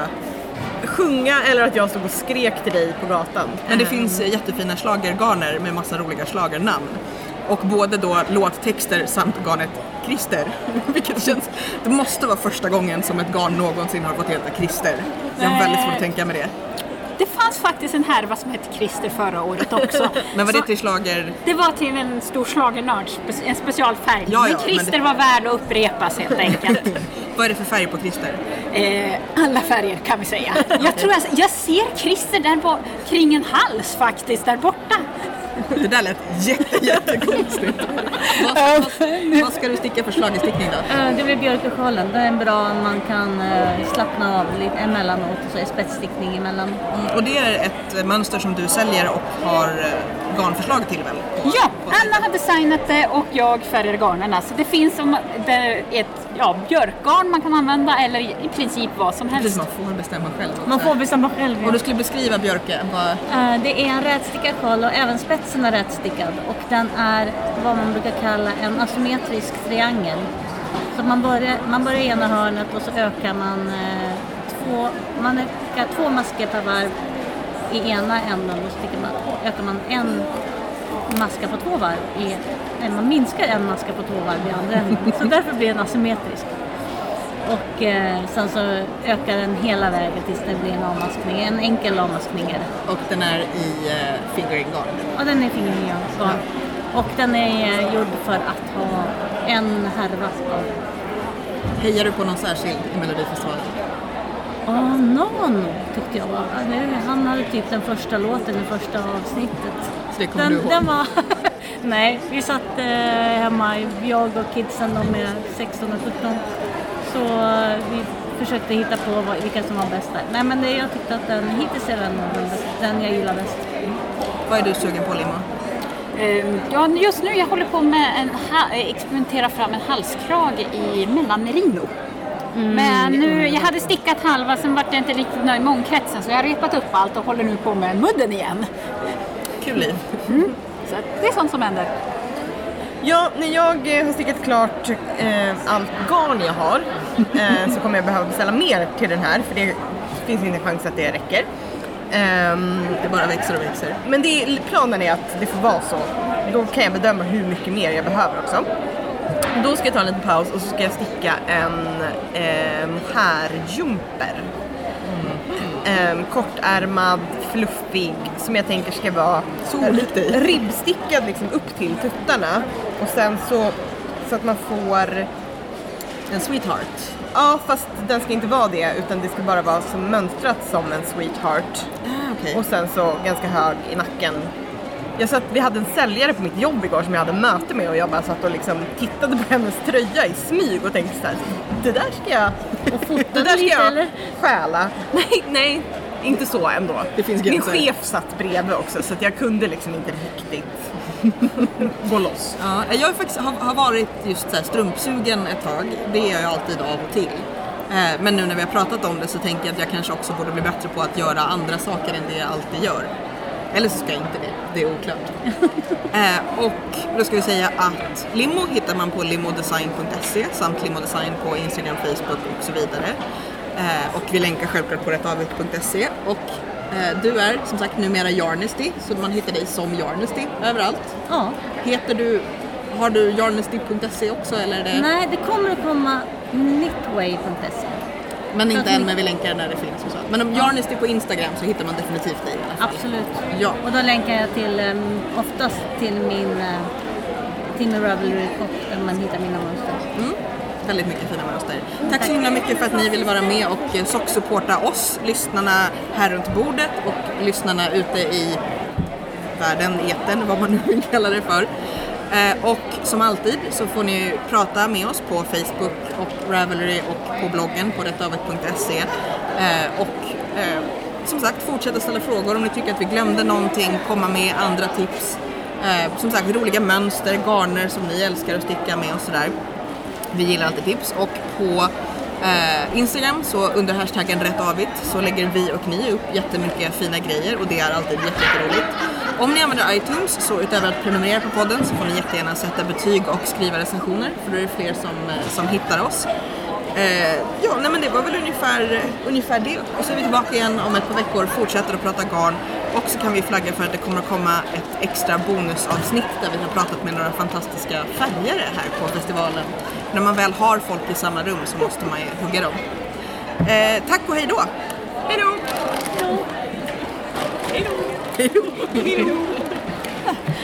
Speaker 2: Sjunga eller att jag stod och skrek till dig på gatan.
Speaker 1: Men det finns eh, jättefina schlagergarner med massa roliga schlagernamn. Och både då låttexter samt garnet Christer. *laughs* Vilket känns, det måste vara första gången som ett garn någonsin har fått heta Christer. Jag har väldigt svårt att tänka mig det.
Speaker 3: Det fanns faktiskt en härva som hette Christer förra året också. *laughs*
Speaker 1: Men var det till schlager?
Speaker 3: det var till en stor schlagernörd, en specialfärg.
Speaker 1: Ja, ja,
Speaker 3: men
Speaker 1: men
Speaker 3: Christer
Speaker 1: det-
Speaker 3: var värd att upprepas helt enkelt. *laughs*
Speaker 1: Vad är det för färg på Christer?
Speaker 3: Eh, alla färger kan vi säga. Jag *laughs* tror jag, jag ser Christer där kring en hals faktiskt, där borta.
Speaker 1: Det där lät jätte, jättekonstigt. vad, vad, vad ska du sticka för schlagerstickning då?
Speaker 4: Eh, Det blir björkesjalen. Det är en bra man kan eh, slappna av lite emellanåt och så är spetsstickning emellan.
Speaker 1: Mm, Och det är ett mönster som du säljer och har eh, garnförslag till väl?
Speaker 3: Ja? Anna har designat det och jag färgar garnerna. Så det finns som ett ja, björkgarn man kan använda eller i princip vad som helst.
Speaker 1: Precis, man får bestämma själv. också.
Speaker 4: Man får bestämma själv. ja.
Speaker 1: Och du skulle beskriva Björke, vad...
Speaker 4: Eh, Det är en rätstickad sjal och även spetsen är rätstickad och den är vad man brukar kalla en asymmetrisk triangel. Så man börjar, man börjar i ena hörnet och så ökar man eh, två, man ökar två masker per varv i ena änden och så man, ökar man en maska på två varv i, nej, man minskar en maska på två varv i andra änden. Så *laughs* därför blir den asymmetrisk. Och eh, sen så ökar den hela vägen tills det blir en avmaskning, en enkel avmaskning är det.
Speaker 1: Och den är i uh, fingering garn.
Speaker 4: Ja, den är fingergarn. Och den är eh, gjord för att ha en härva
Speaker 1: Hejar du på någon särskild i Melodifestivalen?
Speaker 4: Ja, någon tyckte jag var. Han hade typ den första låten i första avsnittet.
Speaker 1: Det kommer du
Speaker 4: Den,
Speaker 1: ihåg?
Speaker 4: den var... *laughs* Nej, vi satt eh, hemma, jag och kidsen, de är 16 och 17. Så eh, vi försökte hitta på vad, vilka som var bäst där. Nej men det, jag tyckte att den, hittills är den den, jag gillar bäst.
Speaker 1: Vad är du sugen på Limo?
Speaker 3: Ehm, Ja, just nu jag håller på med eh, experimentera fram en halskrage i mellanmerino. Men nu, jag hade stickat halva, sen vart jag inte riktigt nöjd med omkretsen så jag har repat upp allt och håller nu på med mudden igen.
Speaker 1: Kul liv.
Speaker 3: Så att det är sånt som händer.
Speaker 2: Ja, när jag eh, har stickat klart eh, allt garn jag har eh, så kommer jag behöva beställa mer till den här för det finns inte en chans att det räcker. Ehm,
Speaker 1: Det bara växer och växer.
Speaker 2: men det, planen är att det får vara så. Då kan jag bedöma hur mycket mer jag behöver också. Då ska jag ta en liten paus och så ska jag sticka en eh, härjumper. Eh, kortärmad, fluffig, som jag tänker ska vara
Speaker 1: dig.
Speaker 2: ribbstickad liksom upp till tuttarna. Och sen så, så att man får,
Speaker 1: En sweetheart.
Speaker 2: ja fast den ska inte vara det utan det ska bara vara som mönstrat som en sweetheart.
Speaker 1: Ah, okej.
Speaker 2: Och sen så ganska hög i nacken. Jag satt, vi hade en säljare på mitt jobb igår som jag hade möte med och jag bara satt och liksom tittade på hennes tröja i smyg och tänkte så här, det där ska jag, det där ska jag stjäla. Nej, nej, inte så ändå.
Speaker 1: Det finns
Speaker 2: Min chef satt bredvid också så att jag kunde liksom inte riktigt *laughs* gå loss.
Speaker 1: Ja, jag har faktiskt har, har varit just så här strumpsugen ett tag. Det är jag alltid av och till. Eh, men nu när vi har pratat om det så tänker jag att jag kanske också borde bli bättre på att göra andra saker än det jag alltid gör. Eller så ska jag inte det, det är oklart. *laughs* eh, och då ska vi säga att Limo hittar man på limodesign.se samt limodesign på Instagram, Facebook och så vidare. Eh, och vi länkar självklart på rättavigt.se. Och eh, du är som sagt numera Yarnesty, så man hittar dig som Yarnesty överallt.
Speaker 4: Ja.
Speaker 1: Heter du, har du yarnesty.se också eller det?
Speaker 4: Nej, det kommer att komma knitway.se.
Speaker 1: Men inte än men vi länkar när det finns och så. Men om yarnesty på Instagram så hittar man definitivt dig i alla fall.
Speaker 4: Absolut.
Speaker 1: Ja.
Speaker 4: Och då länkar jag till, um, oftast till min uh, Timmy Ravelry Shop där man hittar mina mönster.
Speaker 1: väldigt mycket fina mönster. Tack så himla mycket för att ni vill vara med och eh, socksupporta oss, lyssnarna här runt bordet och lyssnarna ute i världen, eten, vad man nu vill kalla det för. Eh, och som alltid så får ni prata med oss på Facebook och Ravelry och på bloggen på RättAvet.se. Eh, och eh, som sagt, fortsätta ställa frågor om ni tycker att vi glömde någonting, komma med andra tips. Som sagt, roliga mönster, garner som ni älskar att sticka med och sådär. Vi gillar alltid tips och på eh, Instagram så under hashtaggen rättavigt så lägger vi och ni upp jättemycket fina grejer och det är alltid jätteroligt. Om ni använder iTunes så utöver att prenumerera på podden så får ni jättegärna sätta betyg och skriva recensioner för då är det fler som, eh, som hittar oss. Eh, ja, nej men det var väl ungefär, ungefär det. Och så är vi tillbaka igen om ett par veckor, fortsätter att prata garn och så kan vi flagga för att det kommer att komma ett extra bonusavsnitt där vi har pratat med några fantastiska färgare här på festivalen. När man väl har folk i samma rum så måste man ju hugga dem. Eh, tack och hej då! Hej då! Hej då! Hej då! *laughs*